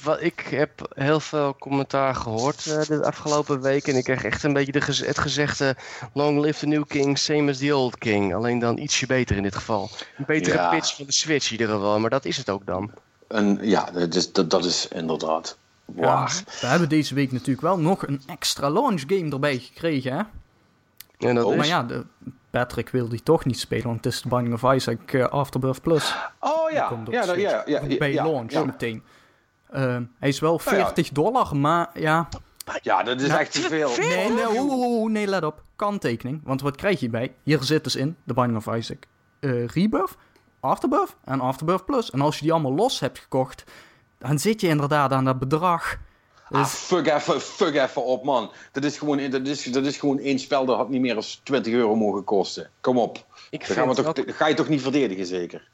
Wat, ik heb heel veel commentaar gehoord eh, de afgelopen weken. En ik kreeg echt een beetje de gez- het gezegde... Long live the new king, same as the old king. Alleen dan ietsje beter in dit geval. Een betere Ja. pitch van de Switch in ieder geval. Maar dat is het ook dan. En, ja, dat is, dat, dat is inderdaad ja, waar. we hebben deze week natuurlijk wel nog een extra launch game erbij gekregen, hè? En dat Oh, is... Maar ja, de, Patrick wil die toch niet spelen, want het is de Binding of Isaac eh, Afterbirth Plus. Oh ja, ja, dat- ja, ja, ja, bij ja, launch ja. meteen. Ehm, hij is wel Nou ja. 40 dollar, maar ja... Ja, dat is Nou, echt te veel. Nee, nee, oeh, oeh, oeh, nee, let op. Kanttekening. Want wat krijg je bij? Hier zit dus in, The Binding of Isaac, eh Rebirth, Afterbirth en Afterbirth Plus. En als je die allemaal los hebt gekocht, dan zit je inderdaad aan dat bedrag. Ah, Dus, fuck even, fuck even op, man. Dat is, gewoon, dat, is, dat is gewoon één spel dat had niet meer dan 20 euro mogen kosten. Kom op. Ik Dat, gaan we vind toch, ook- dat ga je toch niet verdedigen, zeker?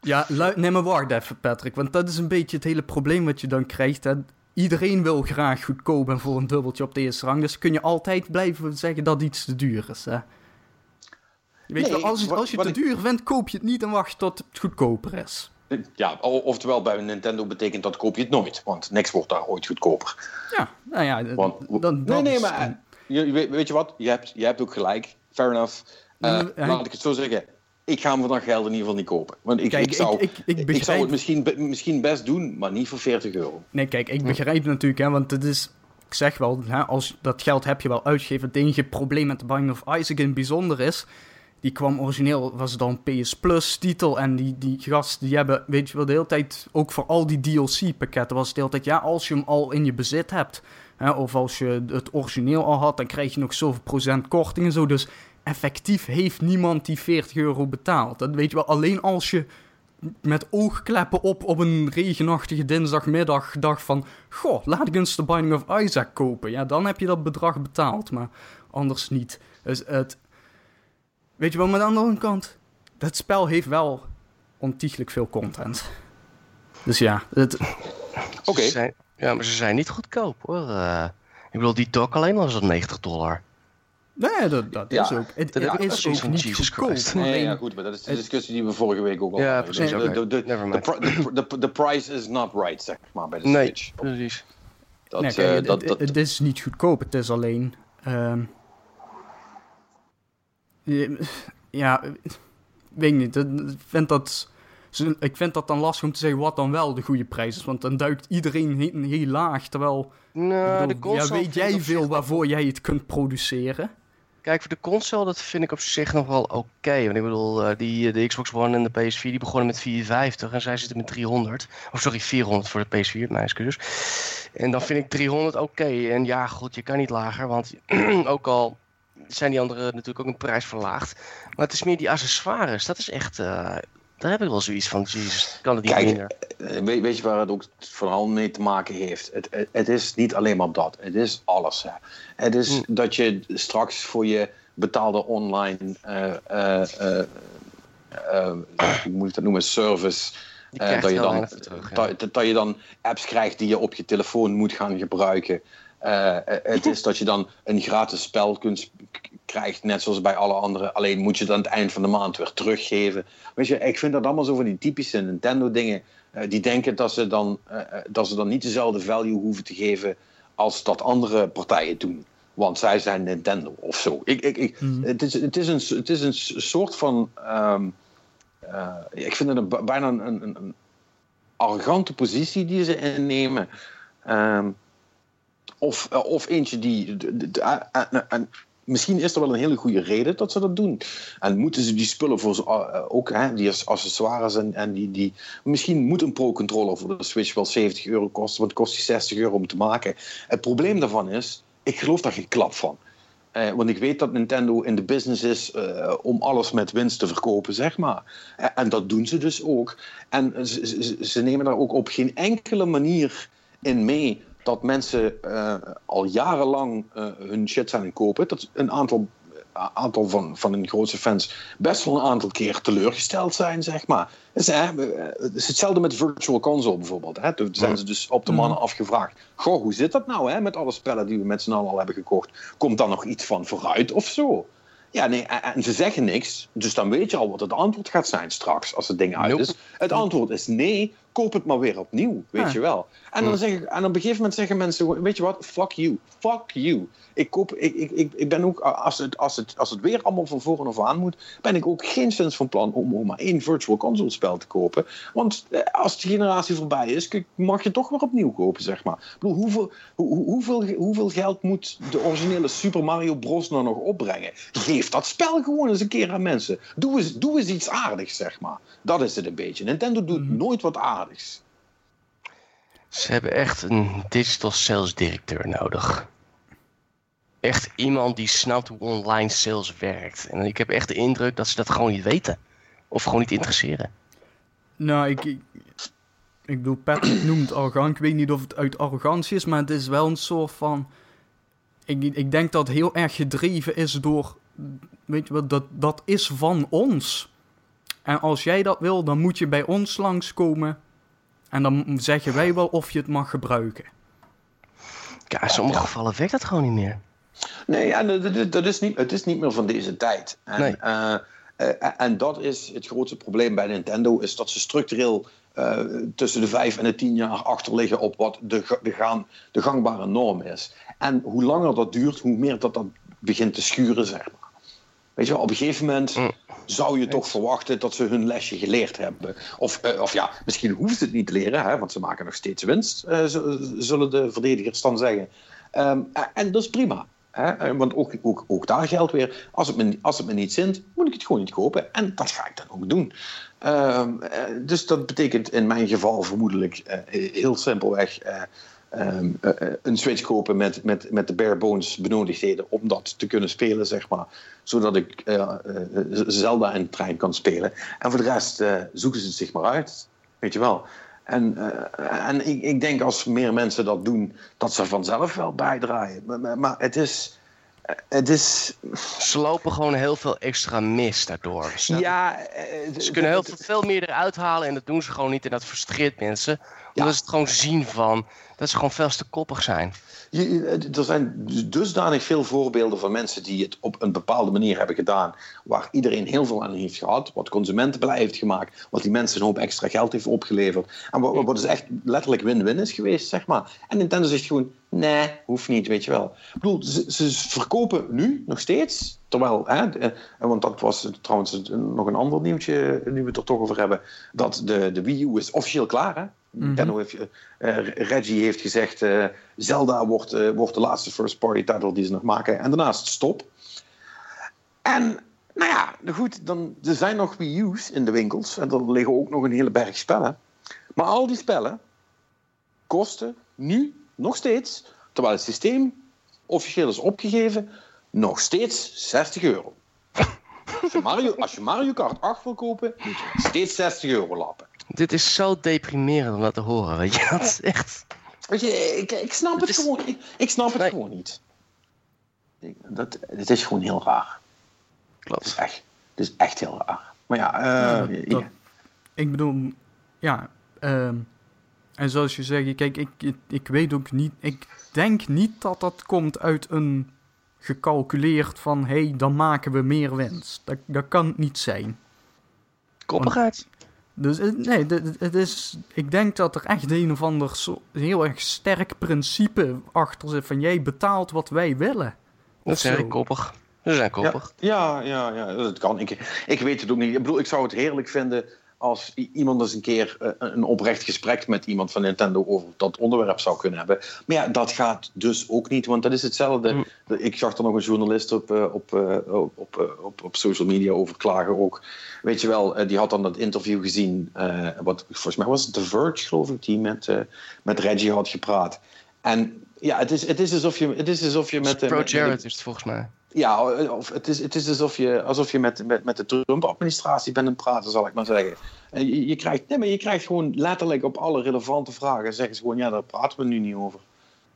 ja, lu- nee, maar wacht even, Patrick. Want dat is een beetje het hele probleem wat je dan krijgt. Hè. Iedereen wil graag goedkoop en voor een dubbeltje op de eerste rang. Dus kun je altijd blijven zeggen dat iets te duur is. Hè. Weet je, Nee, als, als je te ik- duur vindt, koop je het niet en wacht tot het goedkoper is. Ja, oftewel bij Nintendo betekent dat koop je het nooit. Want niks wordt daar ooit goedkoper. Ja, nou ja, Want, dan, nee, nee, maar een- je, weet, weet je wat? Je hebt, je hebt ook gelijk. Fair enough. Eh, maar- laat ik het zo zeggen. Ik ga hem dat geld in ieder geval niet kopen. Want ik, Kijk, ik, zou, ik- ik- zou het misschien, misschien best doen, maar niet voor 40 euro. Nee, kijk, ik begrijp het natuurlijk, hè, want het is... Ik zeg wel, hè, als dat geld heb je wel uitgegeven. Het enige probleem met de Binding of Isaac in het bijzonder is... Die kwam origineel, was het dan PS Plus titel. En die, die gasten, die hebben, weet je wel, de hele tijd... Ook voor al die DLC-pakketten was het de hele tijd... Ja, als je hem al in je bezit hebt... Hè, of als je het origineel al had, dan krijg je nog zoveel procent korting en zo. Dus effectief heeft niemand die 40 euro betaald. Dat weet je wel, alleen als je met oogkleppen op op een regenachtige dinsdagmiddag dacht van... Goh, laat ik eens The Binding of Isaac kopen. Ja, dan heb je dat bedrag betaald, maar anders niet. Dus het... Weet je wel, maar aan de andere kant... Dat spel heeft wel ontiegelijk veel content. Dus ja, het... Oké. Ze zijn- Ja, maar ze zijn niet goedkoop hoor. Eh, ik bedoel, die dock alleen al is dat 90 dollar. Nee, dat, dat Ja, is ook... Het, dat is ook niet Jesus goedkoop. Christ. Nee, ja, goed, maar dat is de discussie die we vorige week ook al Ja, hadden. precies, de, de, Never de, de, price is not right, zeg maar, bij de Nee, Switch. precies. Dat, nee, eh, dat, het, dat, het is niet goedkoop, het is alleen... ehm, ja, weet ik niet. Ik vind, dat, ik vind dat dan lastig om te zeggen wat dan wel de goede prijs is. Want dan duikt iedereen heel, heel laag. Terwijl, Nou, de ja, weet jij veel waarvoor jij het kunt produceren? Kijk, voor de console, dat vind ik op zich nog wel oké. Want ik bedoel, eh, die, de Xbox One en de PS4 die begonnen met 450 en zij zitten met 300. Of sorry, 400 voor de PS4, mijn excuses. En dan vind ik 300 oké. En ja, goed, je kan niet lager, want ook al zijn die anderen natuurlijk ook een prijs verlaagd. Maar het is meer die accessoires, dat is echt... eh, daar heb ik wel zoiets van, jezus, kan het niet Kijk, minder. eh, weet, weet je waar het ook vooral mee te maken heeft? Het, het, het is niet alleen maar dat. Het is alles. Hè. Het is Hm. dat je straks voor je betaalde online... eh, hoe moet ik dat noemen? Service... Je dan, dat je dan apps krijgt die je op je telefoon moet gaan gebruiken. Eh, eh, het is dat je dan een gratis spel kunt krijgt, net zoals bij alle anderen. Alleen moet je het aan het eind van de maand weer teruggeven. Weet je, ik vind dat allemaal zo van die typische Nintendo-dingen. eh, die denken dat ze, dan, dat ze dan niet dezelfde value hoeven te geven als dat andere partijen doen. Want zij zijn Nintendo of zo. Ik, ik, ik, het, is, het, is een, het is een soort van. ehm, eh, ik vind het een, bijna een, een, een arrogante positie die ze innemen. Ehm, of, eh, of eentje die. en- en- en misschien is er wel een hele goede reden dat ze dat doen. En moeten ze die spullen voor ze, eh, ook, hè, die accessoires en, en die, die. Misschien moet een Pro-controller voor de Switch wel 70 euro kosten, want het kost die 60 euro om te maken. Het probleem daarvan is, ik geloof daar geen klap van. Eh, want ik weet dat Nintendo in de business is eh, om alles met winst te verkopen, zeg maar. Eh, en dat doen ze dus ook. En ze, ze, ze nemen daar ook op geen enkele manier in mee dat mensen eh, al jarenlang eh, hun shit zijn kopen. Dat een aantal, eh, aantal van, van hun grootste fans best wel een aantal keer teleurgesteld zijn, zeg maar. Hè, het is hetzelfde met Virtual Console bijvoorbeeld. Hè. Toen zijn ze dus op de mannen afgevraagd. Goh, hoe zit dat nou hè, met alle spellen die we met z'n allen al hebben gekocht? Komt daar nog iets van vooruit of zo? Ja, nee, en ze zeggen niks. Dus dan weet je al wat het antwoord gaat zijn straks als het ding uit is. Het antwoord is nee, koop het maar weer opnieuw, weet Ah. je wel. En, dan zeg ik, en op een gegeven moment zeggen mensen, weet je wat, fuck you, fuck you. Ik, koop, ik, ik, ik, ik ben ook, als het, als, het, als het weer allemaal van voren af aan moet, ben ik ook geen sinds van plan om, om maar één virtual console spel te kopen. Want eh, als de generatie voorbij is, mag je toch weer opnieuw kopen, zeg maar. Ik bedoel, hoeveel, hoe, hoe- hoeveel, hoeveel geld moet de originele Super Mario Bros. nou nog opbrengen? Geef dat spel gewoon eens een keer aan mensen. Doe eens, doe eens iets aardigs, zeg maar. Dat is het een beetje. Nintendo doet nooit wat aardigs. Ze hebben echt een digital sales directeur nodig. Echt iemand die snapt hoe online sales werkt. En ik heb echt de indruk dat ze dat gewoon niet weten. Of gewoon niet interesseren. Nou, ik, ik, ik bedoel, Patrick noemt arrogant. Ik weet niet of het uit arrogantie is, maar het is wel een soort van... Ik, ik denk dat het heel erg gedreven is door... Weet je wat, dat, dat is van ons. En als jij dat wil, dan moet je bij ons langskomen. En dan zeggen wij wel of je het mag gebruiken. Ja, in sommige gevallen werkt dat gewoon niet meer. Nee, ja, dat, is niet, het is niet meer van deze tijd. En, Nee. eh, eh, en dat is het grootste probleem bij Nintendo, is dat ze structureel eh, tussen de vijf en de tien jaar achterliggen op wat de, de, gaan, de gangbare norm is. En hoe langer dat duurt, hoe meer dat dat begint te schuren, zeg maar. Weet je wel, op een gegeven moment Mm. zou je toch verwachten dat ze hun lesje geleerd hebben. Of, eh, of ja, misschien hoeven ze het niet te leren, hè, want ze maken nog steeds winst, eh, zullen de verdedigers dan zeggen. Ehm, en dat is prima. Hè? Eh, Want ook, ook, ook daar geldt weer, als het, me, als het me niet zint, moet ik het gewoon niet kopen. En dat ga ik dan ook doen. Ehm, eh, dus dat betekent in mijn geval vermoedelijk eh, heel simpelweg... eh, ehm, eh, een Switch kopen met, met, met de bare bones benodigdheden om dat te kunnen spelen, zeg maar. Zodat ik eh, eh, Zelda in de trein kan spelen. En voor de rest eh, zoeken ze het zich maar uit. Weet je wel. En, eh, en ik, ik denk als meer mensen dat doen, dat ze vanzelf wel bijdraaien. Maar, maar, maar het is. eh, Het is. Ze lopen gewoon heel veel extra mis daardoor. snap? Ja, eh, Ze kunnen heel veel, veel meer eruit halen en dat doen ze gewoon niet. En dat frustreert mensen. Omdat ze het gewoon zien van dat ze gewoon veel te koppig zijn. Je, er zijn dusdanig veel voorbeelden van mensen die het op een bepaalde manier hebben gedaan. Waar iedereen heel veel aan heeft gehad. Wat consumenten blij heeft gemaakt. Wat die mensen een hoop extra geld heeft opgeleverd. En wat, wat dus echt letterlijk win-win is geweest, zeg maar. En Nintendo zegt gewoon, nee, hoeft niet, weet je wel. Ik bedoel, ze, ze verkopen nu nog steeds. Terwijl, hè, de- want dat was trouwens nog een ander nieuwtje, nu we het er toch over hebben. Dat de, de Wii U is officieel klaar, hè. Nintendo heeft, eh, Reggie heeft gezegd, eh, Zelda wordt, eh, wordt de laatste first party title die ze nog maken. En daarnaast stop. En nou ja, goed, dan, er zijn nog Wii U's in de winkels. En er liggen ook nog een hele berg spellen. Maar al die spellen kosten nu nog steeds, terwijl het systeem officieel is opgegeven, nog steeds 60 euro. Als je Mario, als je Mario Kart 8 wil kopen, moet je steeds 60 euro lappen. Dit is zo deprimerend om dat te horen, weet je. Dat is echt... Weet je, ik, ik snap het is- gewoon, ik, ik snap het Nee. gewoon niet. Ik- Dat, het is gewoon heel raar. Het is Klopt. echt, het is echt heel raar. Maar ja, Ja, eh, dat-. Ik bedoel, ja. ehm, en zoals je zegt, kijk, ik, ik, ik weet ook niet. Ik denk niet dat dat komt uit een gecalculeerd van hé, hey, dan maken we meer winst. Dat, dat kan niet zijn. Koppigheid. Dus eh, nee, het is, ik denk dat er echt een of ander zo, heel erg sterk principe achter zit van jij betaalt wat wij willen. Dat Of ik koppig. Ze zijn koppig. Ja, ja, ja, dat kan. Ik, ik weet het ook niet. Ik bedoel, ik zou het heerlijk vinden als iemand eens een keer eh, een oprecht gesprek met iemand van Nintendo over dat onderwerp zou kunnen hebben. Maar ja, dat gaat dus ook niet, want dat is hetzelfde. Mm. Ik zag er nog een journalist op, eh, op, eh, op, op, eh, op, op social media over klagen ook. Weet je wel, die had dan dat interview gezien, wat volgens mij was het The Verge, geloof ik, die met, met Reggie had gepraat. En ja, het is, het is alsof je, het is alsof je met... Pro Jared is het volgens mij. Ja, of het is, het is alsof je, alsof je met, met, met de Trump-administratie bent aan het praten, zal ik maar zeggen. En Je, je, krijgt, nee, maar je krijgt gewoon letterlijk op alle relevante vragen zeggen ze gewoon, ja, daar praten we nu niet over.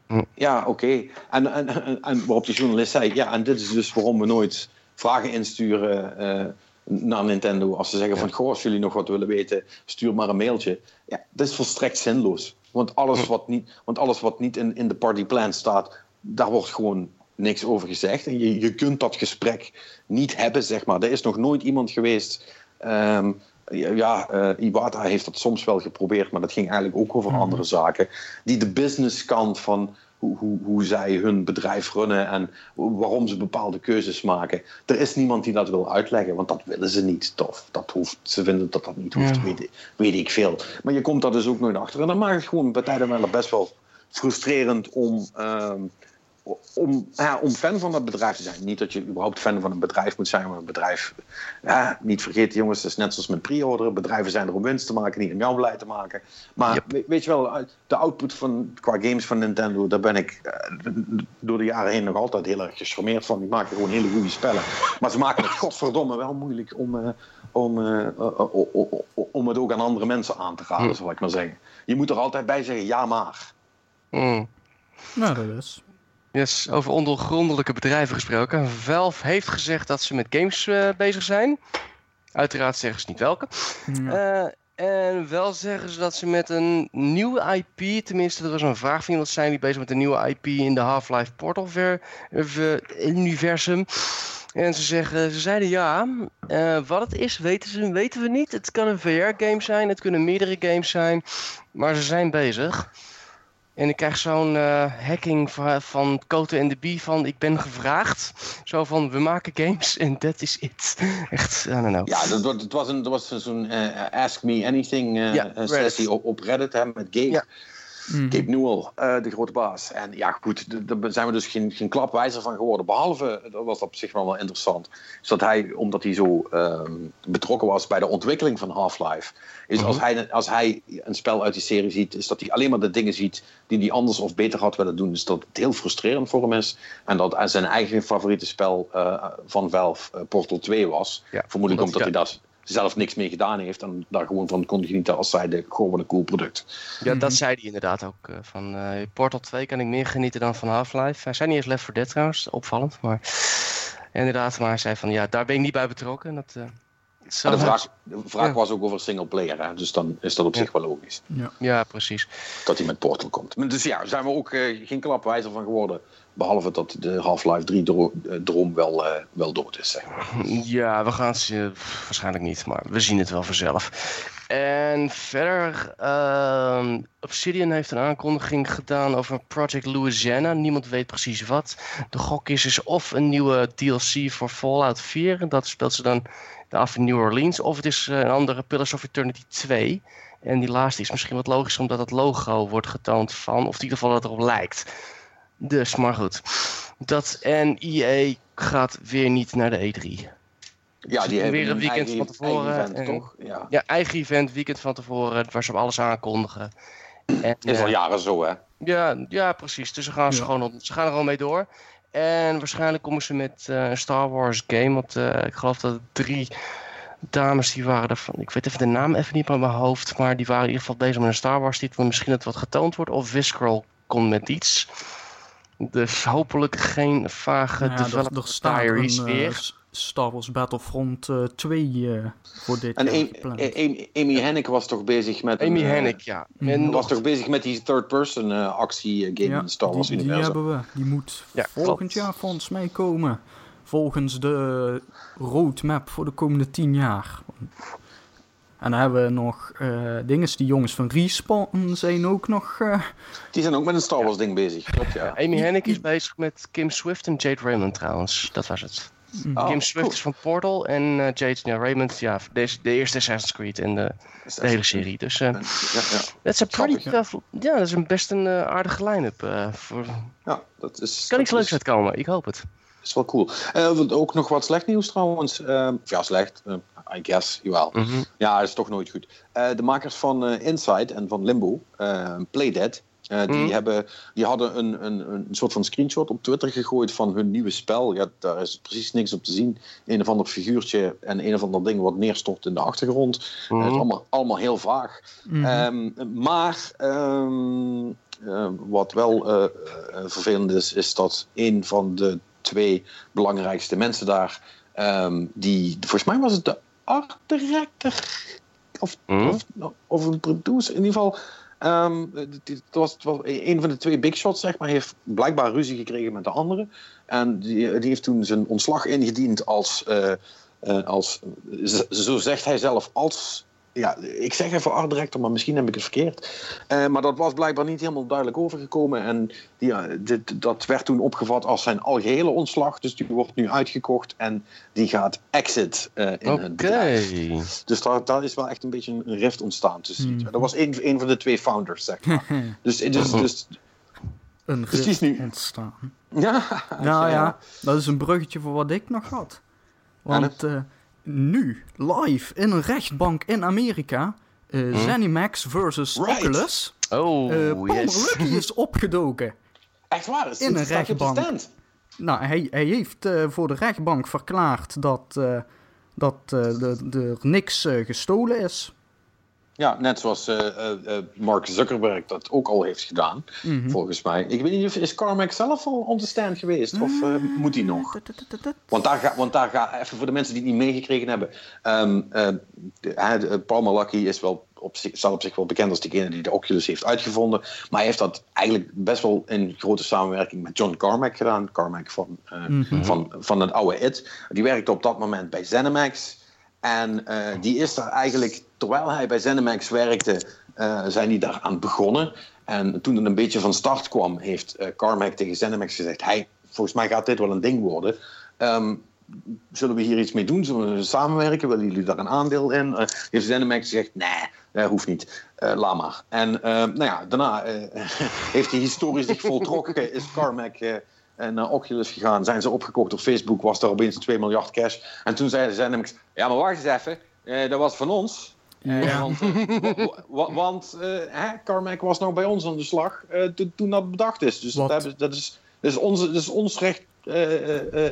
Hm. Ja, oké. En, en, en, en waarop die journalist zei, ja, en dit is dus waarom we nooit vragen insturen eh, naar Nintendo. Als ze zeggen van, goh, als jullie nog wat willen weten, stuur maar een mailtje. Ja, dat is volstrekt zinloos. Want alles wat niet, want alles wat niet in, in de party plan staat, daar wordt gewoon niks over gezegd. En je, je kunt dat gesprek niet hebben, zeg maar. Er is nog nooit iemand geweest... ehm, ja, eh, Iwata heeft dat soms wel geprobeerd, maar dat ging eigenlijk ook over andere zaken. Die de businesskant van hoe, hoe, hoe zij hun bedrijf runnen en waarom ze bepaalde keuzes maken. Er is niemand die dat wil uitleggen, want dat willen ze niet. Of dat hoeft, ze vinden dat dat niet hoeft, Ja. weet, weet ik veel. Maar je komt daar dus ook nooit achter. En dan maakt het gewoon bij tijden wel best wel frustrerend om, ehm, om, ja, om fan van dat bedrijf te zijn. Niet dat je überhaupt fan van een bedrijf moet zijn, maar een bedrijf, ja, niet vergeten jongens, dat is net zoals met pre-orderen. Bedrijven zijn er om winst te maken, niet om jou blij te maken. Maar Yep. weet je wel, de output van, qua games van Nintendo, daar ben ik eh, door de jaren heen nog altijd heel erg gecharmeerd van. Die maken gewoon hele goede spellen. Maar ze maken het godverdomme wel moeilijk om, eh, om, eh, om het ook aan andere mensen aan te raden, Hm. zal ik maar zeggen. Je moet er altijd bij zeggen, ja maar. Mm. Nou, dat is. Yes, over ondergrondelijke bedrijven gesproken. Valve heeft gezegd dat ze met games eh, bezig zijn. Uiteraard zeggen ze niet welke. Ja. Eh, en wel zeggen ze dat ze met een nieuwe IP, tenminste er was een vraag van iemand, zijn die bezig met een nieuwe IP in de Half-Life Portal ver, ver- universum. En ze zeggen, ze zeiden ja, eh, wat het is weten, ze, weten we niet. Het kan een VR-game zijn, het kunnen meerdere games zijn, maar ze zijn bezig. En ik krijg zo'n eh, hacking van, van en de Bee van ik ben gevraagd. Zo van we maken games en that is it. Echt, I don't know. Ja, dat, was- het was, een, dat was zo'n eh, Ask Me Anything eh, Ja, eh, sessie op, op Reddit hè, met Gabe. Ja. Mhm. Cape Newell, eh, de grote baas. En ja, goed, daar zijn we dus geen, geen klap wijzer van geworden. Behalve, dat was op zich wel wel interessant, is dat hij, omdat hij zo ehm, betrokken was bij de ontwikkeling van Half-Life, is als, hij, als hij een spel uit die serie ziet, is dat hij alleen maar de dingen ziet die hij anders of beter had willen doen. Dus dat het heel frustrerend voor hem is. En dat zijn eigen favoriete spel eh, van Valve eh, Portal 2 was. Ja, Vermoedelijk omdat omdat hij daar zelf niks mee gedaan heeft en daar gewoon van kon genieten als zijde gewoon een cool product. Ja, Mhm. dat zei hij inderdaad ook. eh, van eh, Portal 2 kan ik meer genieten dan van Half-Life. Hij zei niet eens Left 4 Dead trouwens, opvallend. Maar inderdaad, maar hij zei van ja, daar ben ik niet bij betrokken. En Dat, eh, Maar de vraag, de vraag Ja. was ook over single player, hè? dus dan is dat op Ja. zich wel logisch Ja, precies. dat hij met Portal komt. Dus ja, daar zijn we ook eh, geen klap wijzer van geworden. Behalve dat de Half-Life 3 dro- eh, droom wel, eh, wel dood is. Zeg maar. Ja, we gaan ze waarschijnlijk niet, maar we zien het wel vanzelf. En verder, ehm, Obsidian heeft een aankondiging gedaan over Project Louisiana. Niemand weet precies wat. De gok is dus of een nieuwe DLC voor Fallout 4. En dat speelt ze dan af in New Orleans. Of het is eh, een andere Pillars of Eternity 2. En die laatste is misschien wat logisch omdat het logo wordt getoond van, of in ieder geval dat erop lijkt. Dus, maar goed. Dat en EA gaat weer niet naar de E E3. Ja, die hebben Weer een weekend eigen, van tevoren eigen event, en- toch? Ja. Ja, eigen event, weekend van tevoren, waar ze op alles aankondigen. En, Is al eh, jaren zo, hè? ja, ja, precies. Dus ze gaan, ze gewoon, ze gaan er al mee door. En waarschijnlijk komen ze met eh, een Star Wars game. Want eh, ik geloof dat drie dames die waren ervan. Ik weet even de naam even niet uit mijn hoofd. Maar die waren in ieder geval bezig met een Star Wars titel. Misschien dat wat getoond wordt. Of Visceral komt met iets. Dus hopelijk geen vage Nou ja, development diaries eh, weer. Star Wars Battlefront eh 2 eh, voor dit En jaar Amy, gepland. Amy, Amy Hennig was toch bezig met... Amy een, eh, Hennig, ja. Mhm. En was toch bezig met die third-person eh, actie eh, game in Star Wars die, die universum. hebben we. Die moet Ja, volgend jaar volgens mij komen. Volgens de roadmap voor de komende 10 jaar. En dan hebben we nog eh dingen. Die jongens van Respawn zijn ook nog... eh, Die zijn ook met een Star Wars ding bezig, klopt ja. Amy Hennig is bezig met Kim Swift en Jade Raymond trouwens. Dat was het. Oh, Kim Swift cool. is van Portal en eh, Jade ja, Raymond, ja, deze, de eerste Assassin's Creed en de, de hele serie. Dus eh Ja, ja. dat is een pretty ja. tough- Ja, dat is een best een eh, aardige line-up. eh, voor... ja, dat is... Kan iets dat leuks uitkomen, ik hoop het. is wel cool. Eh, ook nog wat slecht nieuws trouwens. Ja, slecht. I guess, jawel. Mhm. Ja, is toch nooit goed. Eh, de makers van eh, Inside en van Limbo, eh, Playdead, eh, die, Mhm. hebben, die hadden een, een, een soort van screenshot op Twitter gegooid van hun nieuwe spel. Ja, daar is precies niks op te zien. Een of ander figuurtje en een of ander ding wat neerstort in de achtergrond. Mhm. Het is allemaal, allemaal heel vaag. mhm. Ehm, maar ehm, eh, wat wel eh, eh, vervelend is, is dat een van de twee belangrijkste mensen daar, ehm, die volgens mij was het de art director of, Mhm. of, of een producer, in ieder geval. Het was, een van de twee big shots, zeg maar, heeft blijkbaar ruzie gekregen met de andere. En die, die heeft toen zijn ontslag ingediend als, eh, als zo zegt hij zelf, als ja, ik zeg even art director, maar misschien heb ik het verkeerd. Eh, maar dat was blijkbaar niet helemaal duidelijk overgekomen. En die, ja, dit, dat werd toen opgevat als zijn algehele ontslag. Dus die wordt nu uitgekocht en die gaat exit eh, in het bedrijf. Dus daar, daar is wel echt een beetje een rift ontstaan tussen. die Hmm. twee. Dat was een, een van de twee founders, zeg maar. dus, dus, dus, een dus die is rift nu- ontstaan. ja, Nou ja, dat is een bruggetje voor wat ik nog had. Want eh, nu, live in een rechtbank in Amerika, eh Hm? Zenimax versus Right. Oculus. Oh, eh Palmer yes. Is opgedoken. Echt waar. Het In een rechtbank. stand. Nou, hij, hij heeft eh, voor de rechtbank verklaard dat, eh, dat eh, de- de- er niks gestolen is. Ja, net zoals eh, eh, eh, Mark Zuckerberg dat ook al heeft gedaan, Mhm. volgens mij. Ik weet niet of is Carmack zelf al on the stand geweest of eh, moet hij nog? Want daar gaat, want daar gaat, even voor de mensen die het niet meegekregen hebben. ehm eh, de- Palmer Luckey is wel op staat op zich wel bekend als degene die de Oculus heeft uitgevonden. Maar hij heeft dat eigenlijk best wel in grote samenwerking met John Carmack gedaan. Carmack van, Mhm. van, van het oude IT. Die werkte op dat moment bij ZeniMax. En die is daar eigenlijk, terwijl hij bij ZeniMax werkte, eh, zijn die daar aan begonnen. En toen het een beetje van start kwam, heeft eh, Carmack tegen ZeniMax gezegd: hey, volgens mij gaat dit wel een ding worden. Ehm, zullen we hier iets mee doen? Zullen we samenwerken? Willen jullie daar een aandeel in? Eh heeft ZeniMax gezegd: nee, Eh, hoeft niet. Uh, laat maar. En nou ja, daarna heeft die historie zich voltrokken. Is Carmack naar Oculus gegaan. Zijn ze opgekocht op Facebook. Was daar opeens 2 miljard cash. En toen zeiden ze namelijk... Ja, maar wacht eens even. dat was van ons. Ja. want want hè, Carmack was nou bij ons aan de slag toen dat bedacht is. Dus dat, hebben, dat, is, dat, is onze, dat is ons recht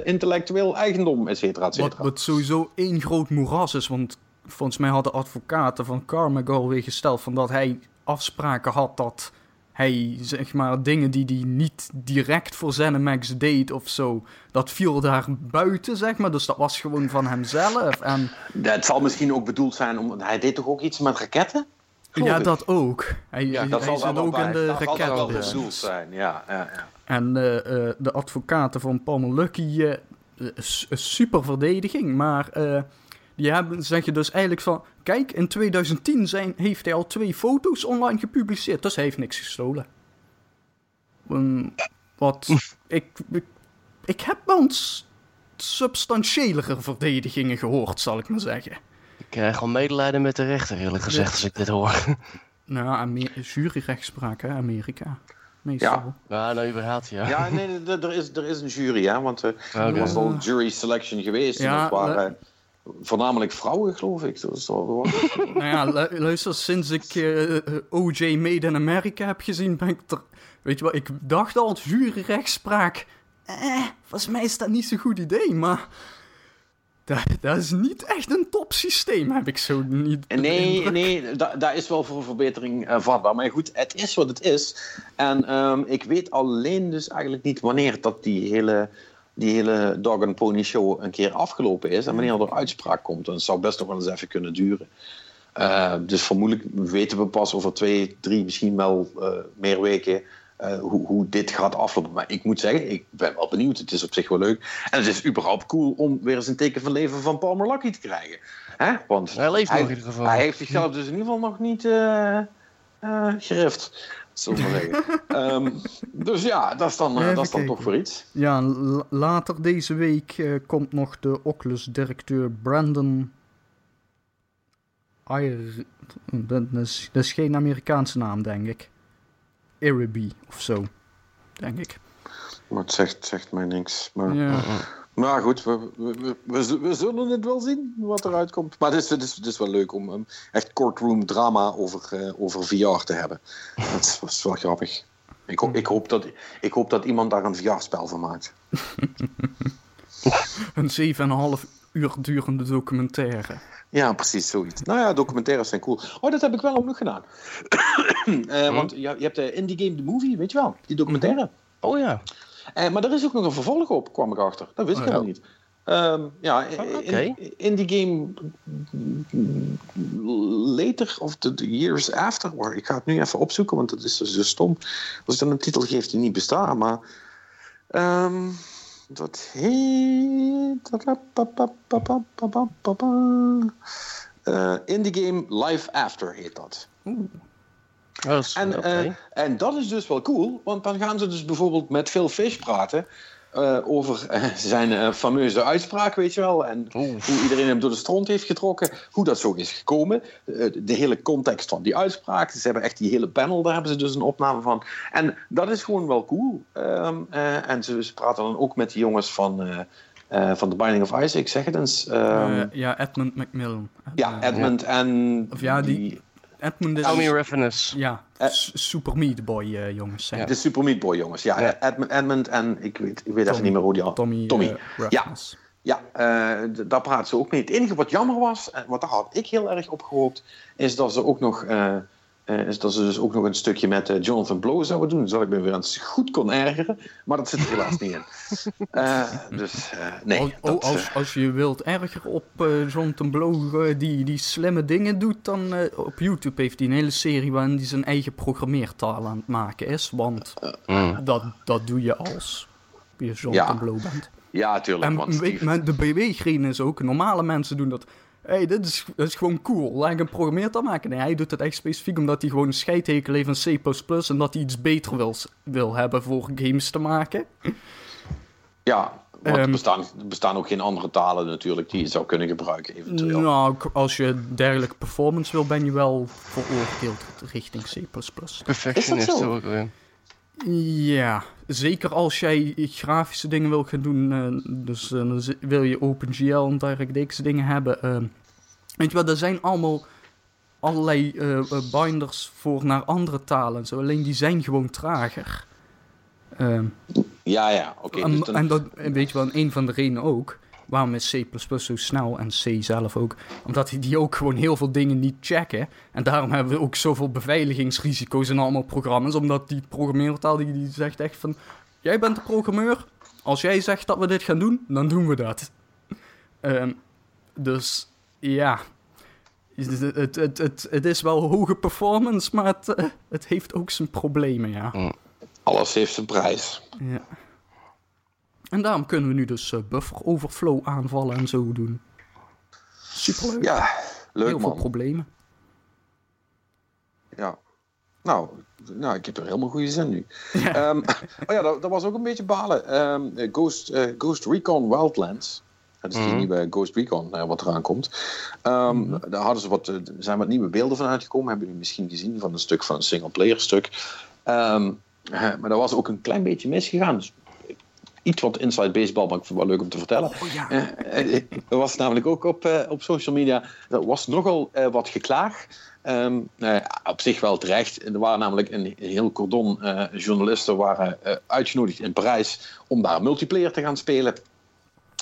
intellectueel eigendom, et cetera, et cetera. Wat, wat, sowieso één groot moeras is, want volgens mij hadden advocaten van Carmack weer gesteld van dat hij afspraken had dat hij, zeg maar, dingen die hij niet direct voor ZeniMax deed of zo, dat viel daar buiten, zeg maar. Dus dat was gewoon van hemzelf. En... Dat zal misschien ook bedoeld zijn, omdat hij deed toch ook iets met raketten? Ja, dat ook. Hij, ja, dat hij zit ook in de raketten. Dat wel bedoeld zijn, ja. ja, ja. En uh, uh, de advocaten van Palmer Lucky, uh, super verdediging, maar die hebben, zeg je dus eigenlijk van... Kijk, in 2010 zijn, heeft hij al twee foto's online gepubliceerd. Dus hij heeft niks gestolen. Um, wat... ik, ik, ik heb wel eens substantiëlere verdedigingen gehoord, zal ik maar zeggen. Ik krijg al medelijden met de rechter, eerlijk gezegd, als ik dit hoor. Nou, Amer juryrechtspraak, hè, Amerika. Meestal. Ja, ja nou, überhaupt, ja. Ja, nee, er is, er is een jury, hè, want uh, er was al jury selection geweest. Ja, en dat waren, Voornamelijk vrouwen, geloof ik. Dat is wel nou ja, luister, sinds ik uh, eh, OJ Made in America heb gezien, ben ik er... Weet je wat, ik dacht al, het juryrechtspraak... Eh, volgens mij is dat niet zo'n goed idee, maar... Dat, dat is niet echt een topsysteem, heb ik zo niet. Nee, nee, daar is wel voor verbetering uh, vatbaar. Maar goed, het is wat het is. En um, ik weet alleen dus eigenlijk niet wanneer dat die hele die hele Dog and Pony Show een keer afgelopen is en wanneer er uitspraak komt. dan zou best nog wel eens even kunnen duren. Uh, dus vermoedelijk weten we pas over twee, drie, misschien wel uh, meer weken uh, hoe, hoe, dit gaat aflopen. Maar ik moet zeggen, ik ben wel benieuwd. Het is op zich wel leuk. En het is überhaupt cool om weer eens een teken van leven van Palmer Lucky te krijgen. Hè? Want hij leeft nog in ieder geval. Hij heeft zichzelf dus in ieder geval nog niet gerift zullen we zeggen. um, dus ja, dat is dan, uh, dat is dan toch voor iets. Ja, later deze week uh, komt nog de Oculus-directeur Brandon... Dat, is, dat is geen Amerikaanse naam, denk ik. Iriby of zo, denk ik. Maar het zegt, zegt mij niks. Maar... Ja. Maar goed, we, we, we, zullen het wel zien wat eruit komt. Maar het is, het is, het is wel leuk om um, echt courtroom drama over, uh, over VR te hebben. Dat is, wel grappig. Ik, ik, hoop dat, ik hoop dat iemand daar een VR-spel van maakt. een 7,5 uur durende documentaire. Ja, precies, zoiets. Nou ja, documentaires zijn cool. Oh, dat heb ik wel ook nog gedaan. uh, Want je, je hebt de Indie Game The Movie, weet je wel? Die documentaire. Oh ja. Eh, maar er is ook nog een vervolg op, kwam ik achter. Dat wist ik oh, helemaal niet. Um, ja, oh, in, in, die game later of the, years after. Ik ga het nu even opzoeken, want dat is dus, dus stom. Als ik dan een titel geef die niet bestaat, maar um, dat heet. Uh, in the game Life After heet dat. En, uh, en dat is dus wel cool, want dan gaan ze dus bijvoorbeeld met Phil Fish praten. Uh, over uh, zijn fameuze uitspraak, weet je wel. En hoe iedereen hem door de stront heeft getrokken. Hoe dat zo is gekomen. de hele context van die uitspraak. Ze hebben echt die hele panel, daar hebben ze dus een opname van. En dat is gewoon wel cool. Ehm, en ze, ze, praten dan ook met die jongens van. van The Binding of Isaac, zeg het eens. Um, ja, Edmund Macmillan. Ja, Edmund en... Of ja, die, Edmund is... Tommy Ravenous. Ja, uh, Super Meat Boy uh, jongens. Ja. De Super Meat Boy jongens, ja. ja. Edmund, Edmund, en ik weet, ik weet even niet meer hoe die al... Tommy, Tommy. Uh, ja, ja daar praten ze ook mee. Het enige wat jammer was, en wat daar had ik heel erg op gehoopt, is dat ze ook nog uh, is dat ze dus ook nog een stukje met uh, Jonathan Blow zouden doen. Zodat ik me weer eens goed kon ergeren. Maar dat zit er helaas niet in. Uh, dus nee. Als, dat, als, als, je wilt ergeren op Jonathan Blow die, die slimme dingen doet, dan op YouTube heeft hij een hele serie waarin hij zijn eigen programmeertaal aan het maken is. Want mm. dat, dat doe je als je Jonathan ja. Blow bent. Ja, tuurlijk. En want de beweegreden is ook. Normale mensen doen dat hey, dit is, dit is gewoon cool. Laat ik een programmeertaal maken. Nee, hij doet het echt specifiek omdat hij gewoon een scheidhekel heeft van C++ en dat hij iets beter wil, wil hebben voor games te maken. Ja, Want er, Ehm, bestaan, er bestaan ook geen andere talen natuurlijk die je zou kunnen gebruiken eventueel. Nou, als je dergelijke performance wil, ben je wel veroordeeld richting C++. Perfectionist zo? ook weer. Ja, zeker als jij grafische dingen wil gaan doen. eh, dus eh, dan wil je OpenGL en dergelijke dingen hebben. Weet je wel, er zijn allemaal allerlei eh, eh, binders voor naar andere talen en zo. Alleen die zijn gewoon trager. Ehm, Ja, ja, oké. en, dus dan- en dat weet je wel, een van de redenen ook. Waarom is C++ zo snel en C zelf ook? Omdat die- die ook gewoon heel veel dingen niet checken. En daarom hebben we ook zoveel beveiligingsrisico's in allemaal programma's. Omdat die programmeertaal die, die zegt echt van... Jij bent de programmeur. Als jij zegt dat we dit gaan doen, dan doen we dat. Ehm, dus ja... Het, het, het, het, het is wel hoge performance, maar het, eh, het heeft ook zijn problemen, ja. Alles heeft zijn prijs. Ja. En daarom kunnen we nu dus eh, buffer overflow aanvallen en zo doen. Superleuk. Ja, leuk Heel veel problemen. Ja. Nou, nou, ik heb er helemaal goede zin nu. Ehm, oh ja, dat, dat was ook een beetje balen. Eh, Ghost, Ghost Recon Wildlands. Dat is die Mhm. nieuwe Ghost Recon eh, wat eraan komt. Ehm, Daar hadden ze wat, eh, er zijn wat nieuwe beelden van uitgekomen. Hebben jullie misschien gezien van een stuk van een single-player stuk. Ehm, eh, maar daar was ook een klein beetje misgegaan. Dus iets wat inside baseball, maar ik vond het wel leuk om te vertellen. Oh ja. Eh, Er was namelijk ook op, op social media, er was nogal wat geklaag. Ehm, nou ja, op zich wel terecht. Er waren namelijk een heel cordon journalisten waren, uitgenodigd in Parijs om daar multiplayer te gaan spelen.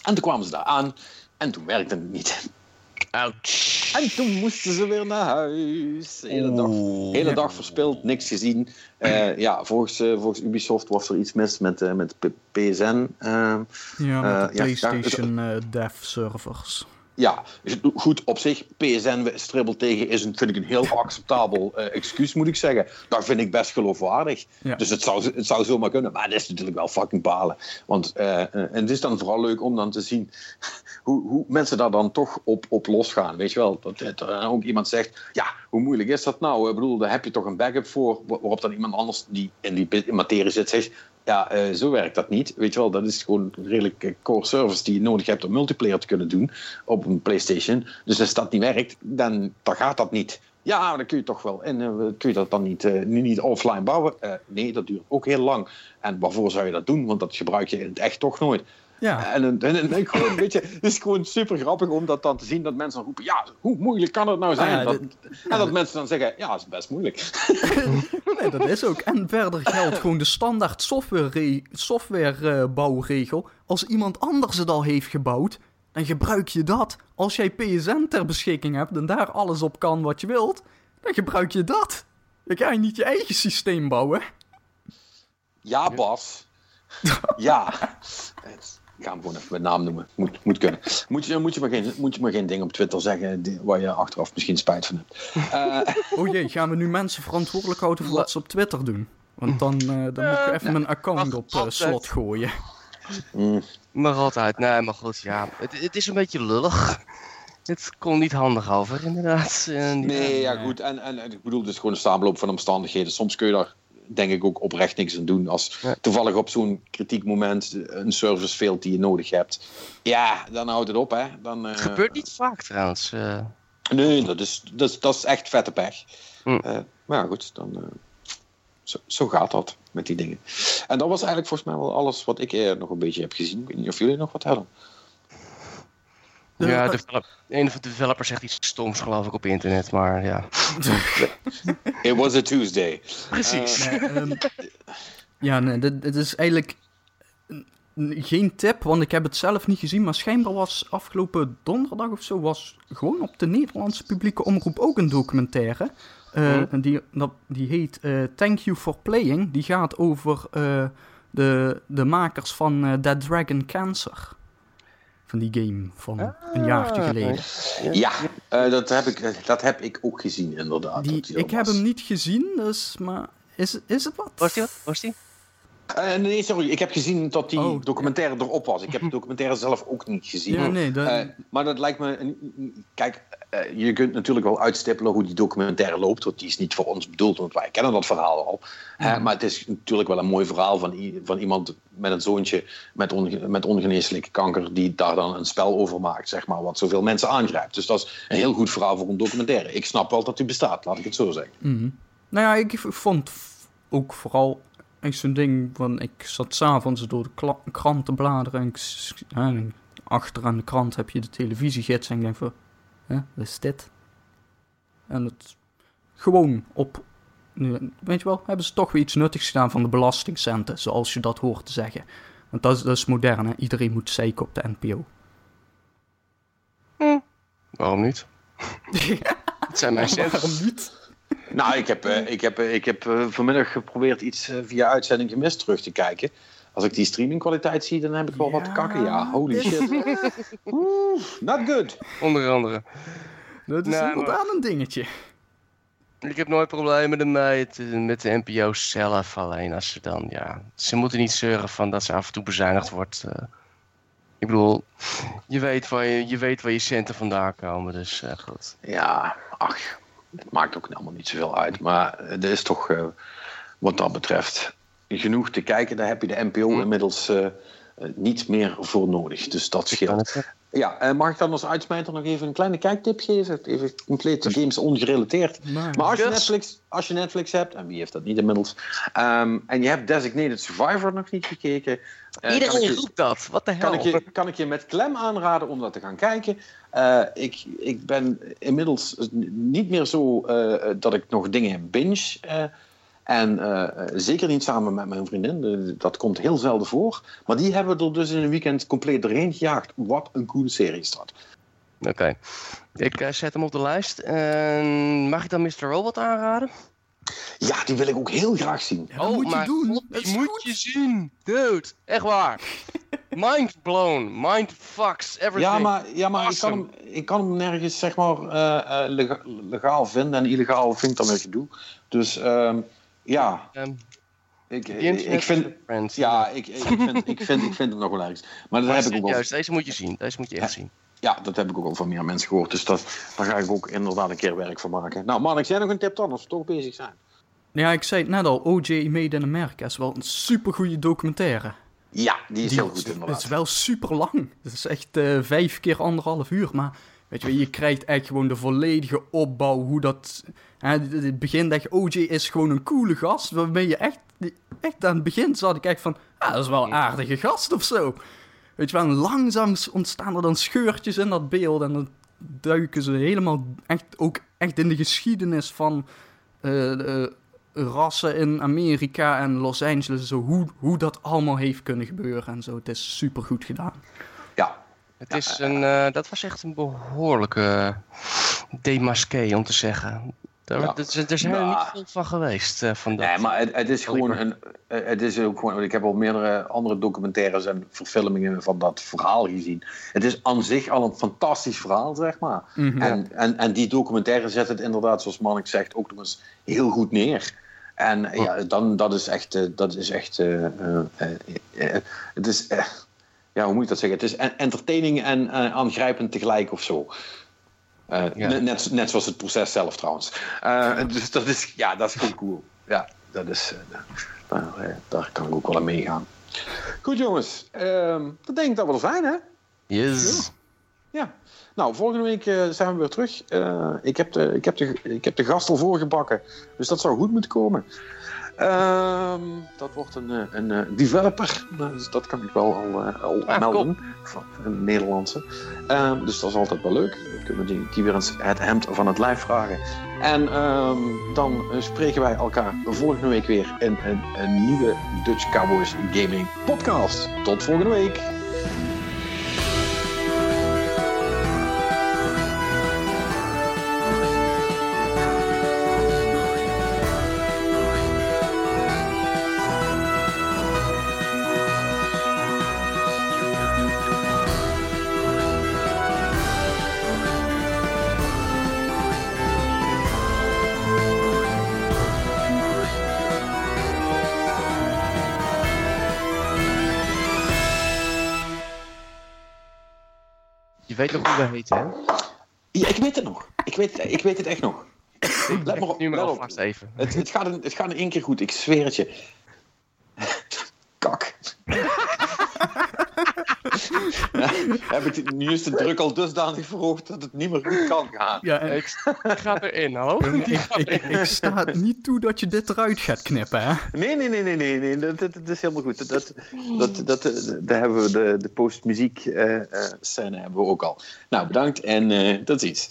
En toen kwamen ze daar aan en toen werkte het niet. Ouch. En toen moesten ze weer naar huis. De hele dag, hele dag verspild, niks gezien. Eh, ja, volgens, eh, volgens Ubisoft was er iets mis met, eh, met PSN. ehm, Ja, met de ja, PlayStation eh, dev servers. Ja, goed op zich. PSN stribbel tegen is een, vind ik een heel acceptabel eh, excuus, moet ik zeggen. Dat vind ik best geloofwaardig. Ja. Dus het zou, het zou zomaar kunnen. Maar dat is natuurlijk wel fucking balen. Want eh, en het is dan vooral leuk om dan te zien hoe, hoe mensen daar dan toch op, op losgaan. Weet je wel, dat, dat er ook iemand zegt: Ja, hoe moeilijk is dat nou? Ik bedoel, daar heb je toch een backup voor. wa- Waarop dan iemand anders die in die materie zit zegt: Ja, eh, zo werkt dat niet. Weet je wel, dat is gewoon redelijk eh, core service die je nodig hebt om multiplayer te kunnen doen op een PlayStation. Dus als dat niet werkt, dan, dan gaat dat niet. Ja, maar dan kun je toch wel. En eh, kun je dat dan niet, niet offline bouwen? Nee, dat duurt ook heel lang. En waarvoor zou je dat doen? Want dat gebruik je in het echt toch nooit. Ja, En, en, en, en gewoon, weet je, het is gewoon super grappig om dat dan te zien dat mensen dan roepen: Ja, hoe moeilijk kan het nou zijn? Ah, ja, dat, dit- en dat mensen dan zeggen: Ja, het is best moeilijk. nee, dat is ook. En verder geldt gewoon de standaard software softwarebouwregel. Als iemand anders het al heeft gebouwd, dan gebruik je dat. Als jij PSN ter beschikking hebt en daar alles op kan wat je wilt, dan gebruik je dat. Dan ga je niet je eigen systeem bouwen. Ja, Bas. ja. Ik ga hem gewoon even met naam noemen. Moet, moet kunnen. Moet je, moet, je maar geen, moet je maar geen ding op Twitter zeggen die- waar je achteraf misschien spijt van hebt. Eh, Oh jee, gaan we nu mensen verantwoordelijk houden voor wat ze op Twitter doen? Want dan, eh, dan moet ik even mijn account op eh, slot gooien. mm, Mag altijd. Nee, maar goed, ja. Het, het is een beetje lullig. Het komt niet handig over, inderdaad. En, nee, ja, goed. En, en, en ik bedoel, het is gewoon een samenloop van omstandigheden. Soms kun je daar, denk ik, ook oprecht niks aan doen. Als Ja. toevallig op zo'n kritiekmoment een service failt die je nodig hebt. Ja, dan houdt het op, hè. Dan, eh, Het gebeurt niet vaak trouwens. eh. Nee, dat is, dat is, dat is echt vette pech. Hm. Eh, maar ja, goed, dan, eh, zo, zo gaat dat met die dingen. En dat was eigenlijk volgens mij wel alles wat ik eh, nog een beetje heb gezien. Ik weet niet of jullie nog wat hebben. De- ja, de een van de developers zegt iets stoms, geloof ik, op internet. Maar ja, It was a Tuesday. precies. Nee, ehm, ja, nee, dit, dit is eigenlijk geen tip, want ik heb het zelf niet gezien. Maar schijnbaar was afgelopen donderdag of zo, was gewoon op de Nederlandse publieke omroep ook een documentaire. Eh, en die, dat, die heet eh, Thank You for Playing. Die gaat over eh, de, de makers van eh, Dead Dragon Cancer. Van die game van een jaartje geleden. Ja, eh, dat, heb ik, eh, dat heb ik ook gezien, inderdaad. Die, dat die er ik heb hem niet gezien, dus, maar is, is het wat? Was die wat? Was die? Eh, nee, sorry. Ik heb gezien dat die Oh. documentaire erop was. Ik heb de documentaire zelf ook niet gezien. Ja, nee, dat- Eh, maar dat lijkt me... een- Kijk, je kunt natuurlijk wel uitstippelen hoe die documentaire loopt. Want die is niet voor ons bedoeld, want wij kennen dat verhaal al. Hè, maar het is natuurlijk wel een mooi verhaal van, van iemand met een zoontje met, onge- met ongeneeslijke kanker... die daar dan een spel over maakt, zeg maar, wat zoveel mensen aangrijpt. Dus dat is een heel goed verhaal voor een documentaire. Ik snap wel dat die bestaat, laat ik het zo zeggen. Mhm. Nou ja, ik vond ook vooral echt zo'n ding van... Ik zat s'avonds door de krant te bladeren en, ik, s- ja, en achteraan de krant heb je de televisiegids en ik denk van... Hè, wat is dit? En het gewoon op... nu, Weet je wel, hebben ze toch weer iets nuttigs gedaan van de belastingcenten, zoals je dat hoort te zeggen. Want dat is, dat is modern, hè? Iedereen moet zeiken op de NPO. Waarom niet? Het zijn mijn centen. Waarom niet? Nou, ik heb, eh, ik heb, eh, ik heb eh, vanmiddag geprobeerd iets via uitzending gemist terug te kijken. Als ik die streamingkwaliteit zie, dan heb ik wel wat te kakken. Ja, holy dit- shit. Oeh, not good. Onder andere. Dat is maar- inderdaad een dingetje. Ik heb nooit problemen ermee het, met de NPO zelf. Alleen als ze dan, ja. Ze moeten niet zeuren van dat ze af en toe bezuinigd wordt. eh. ik bedoel, je weet, waar je, je weet waar je centen vandaan komen. Dus eh, goed. Ja, ach, het maakt ook allemaal niet zoveel uit. Maar er is toch, eh, wat dat betreft, genoeg te kijken. Daar heb je de NPO inmiddels eh, eh, niet meer voor nodig. Dus dat scheelt. Ja, eh, mag ik dan als uitsmijter nog even een kleine kijktip geven? Even complete games ongerelateerd. Maar, Maar als je, Yes. Netflix, als je Netflix hebt, en wie heeft dat niet inmiddels, ehm, en je hebt Designated Survivor nog niet gekeken, Iedereen je, roept dat. Wat de hel? kan, ik je, kan ik je met klem aanraden om dat te gaan kijken. Eh, ik, ik ben inmiddels niet meer zo eh, dat ik nog dingen binge. En eh, zeker niet samen met mijn vriendin. Dat komt heel zelden voor. Maar die hebben we er dus in een weekend compleet doorheen gejaagd. Wat een coole serie is dat. Oké. Ik eh, zet hem op de lijst. En mag ik dan Mr. Robot aanraden? Ja, die wil ik ook heel graag zien. Ja, dat moet je doen. God, Dat moet goed. je zien. Dude, echt waar. Mind blown. Mind fucks everything. Ja, maar, ja, maar ik, kan hem, ik kan hem nergens zeg maar, eh, lega- legaal vinden. En illegaal vind ik dan weer gedoe. Dus ehm, ja, Ehm, ik, ik, vind... is your friend. Ja, ik, ik, vind, ik, vind, ik vind hem nog wel ergens. Maar dat Maar heb ik ook al, serieus, deze moet je zien. Deze moet je echt zien. ja, dat heb ik ook al van meer mensen gehoord. Dus dat, daar ga ik ook inderdaad een keer werk van maken. Nou, man, ik jij nog een tip dan, als we toch bezig zijn. Ja, ik zei het net al, OJ Made in America is wel een supergoeie documentaire. Ja, die is Die heel goed Het inderdaad. is wel super lang. Het is echt eh, vijf keer anderhalf uur. Maar weet je, je krijgt echt gewoon de volledige opbouw. Hoe dat. Hè, het- begin dat je OJ is gewoon een coole gast. Waarmee je echt. Echt aan het begin zat ik echt van. Ah, dat is wel een aardige gast of zo. Weet je wel, en langzaam ontstaan er dan scheurtjes in dat beeld. En dan duiken ze helemaal echt ook echt in de geschiedenis van. eh, de, rassen in Amerika en Los Angeles. Zo, hoe, hoe dat allemaal heeft kunnen gebeuren en zo. Het is super goed gedaan. Ja, Het is een, eh, dat was echt een behoorlijke demasqué om te zeggen. Daar, Ja. er zijn er Nou. niet veel van geweest. eh, van dat. Nee, maar het, het is gewoon een. eh, Het is ook gewoon. Ik heb al meerdere andere documentaires en verfilmingen van dat verhaal gezien. Het is aan zich al een fantastisch verhaal, zeg maar. Mhm. En, en, en die documentaire zet het inderdaad, zoals Manik zegt, ook nog eens heel goed neer. En eh, ja, dan, dat is echt. eh, Dat is echt eh, eh, eh, eh, het is. eh, ja, hoe moet ik dat zeggen? Het is en- entertaining en eh, aangrijpend tegelijk of zo. Eh, Ja. net, net, zoals het proces zelf trouwens. Eh, dus dat is, ja, dat is gewoon cool. Ja, dat is, daar, daar kan ik ook wel aan meegaan. Goed jongens, ehm dat denk ik dat we er zijn hè? Yes. Ja. Nou, volgende week zijn we weer terug. Ik, heb de, ik, heb de, ik heb de gast al voorgebakken, dus dat zou goed moeten komen. Ehm, dat wordt een, eh, een eh, developer, dus dat kan ik wel al, eh, al Ah, melden. Van een Nederlandse. Ehm, dus dat is altijd wel leuk. Dan kunnen we die, die weer eens het hemd van het lijf vragen. En ehm, dan spreken wij elkaar volgende week weer in een, een nieuwe Dutch Cowboys Gaming podcast. Tot volgende week. Hoe we heten, hè? Ja, ik weet het nog. Ik weet, ik weet het echt nog. Ik Let maar op, nu maar alvast even. Het, het, gaat in, het gaat in één keer goed, ik zweer het je. Kak. Ja, heb ik, nu is de druk al dusdanig verhoogd dat het niet meer goed kan gaan. Ja, en Ik, ga erin, hallo? ik, ik, ik, ik sta niet toe dat je dit eruit gaat knippen, hè? Nee, nee, nee, nee, nee, nee. Dat, dat, dat is helemaal goed. Dat, dat, dat, dat, dat- daar hebben we de, de postmuziek eh, eh, scène hebben we ook al. Nou, bedankt en eh tot ziens.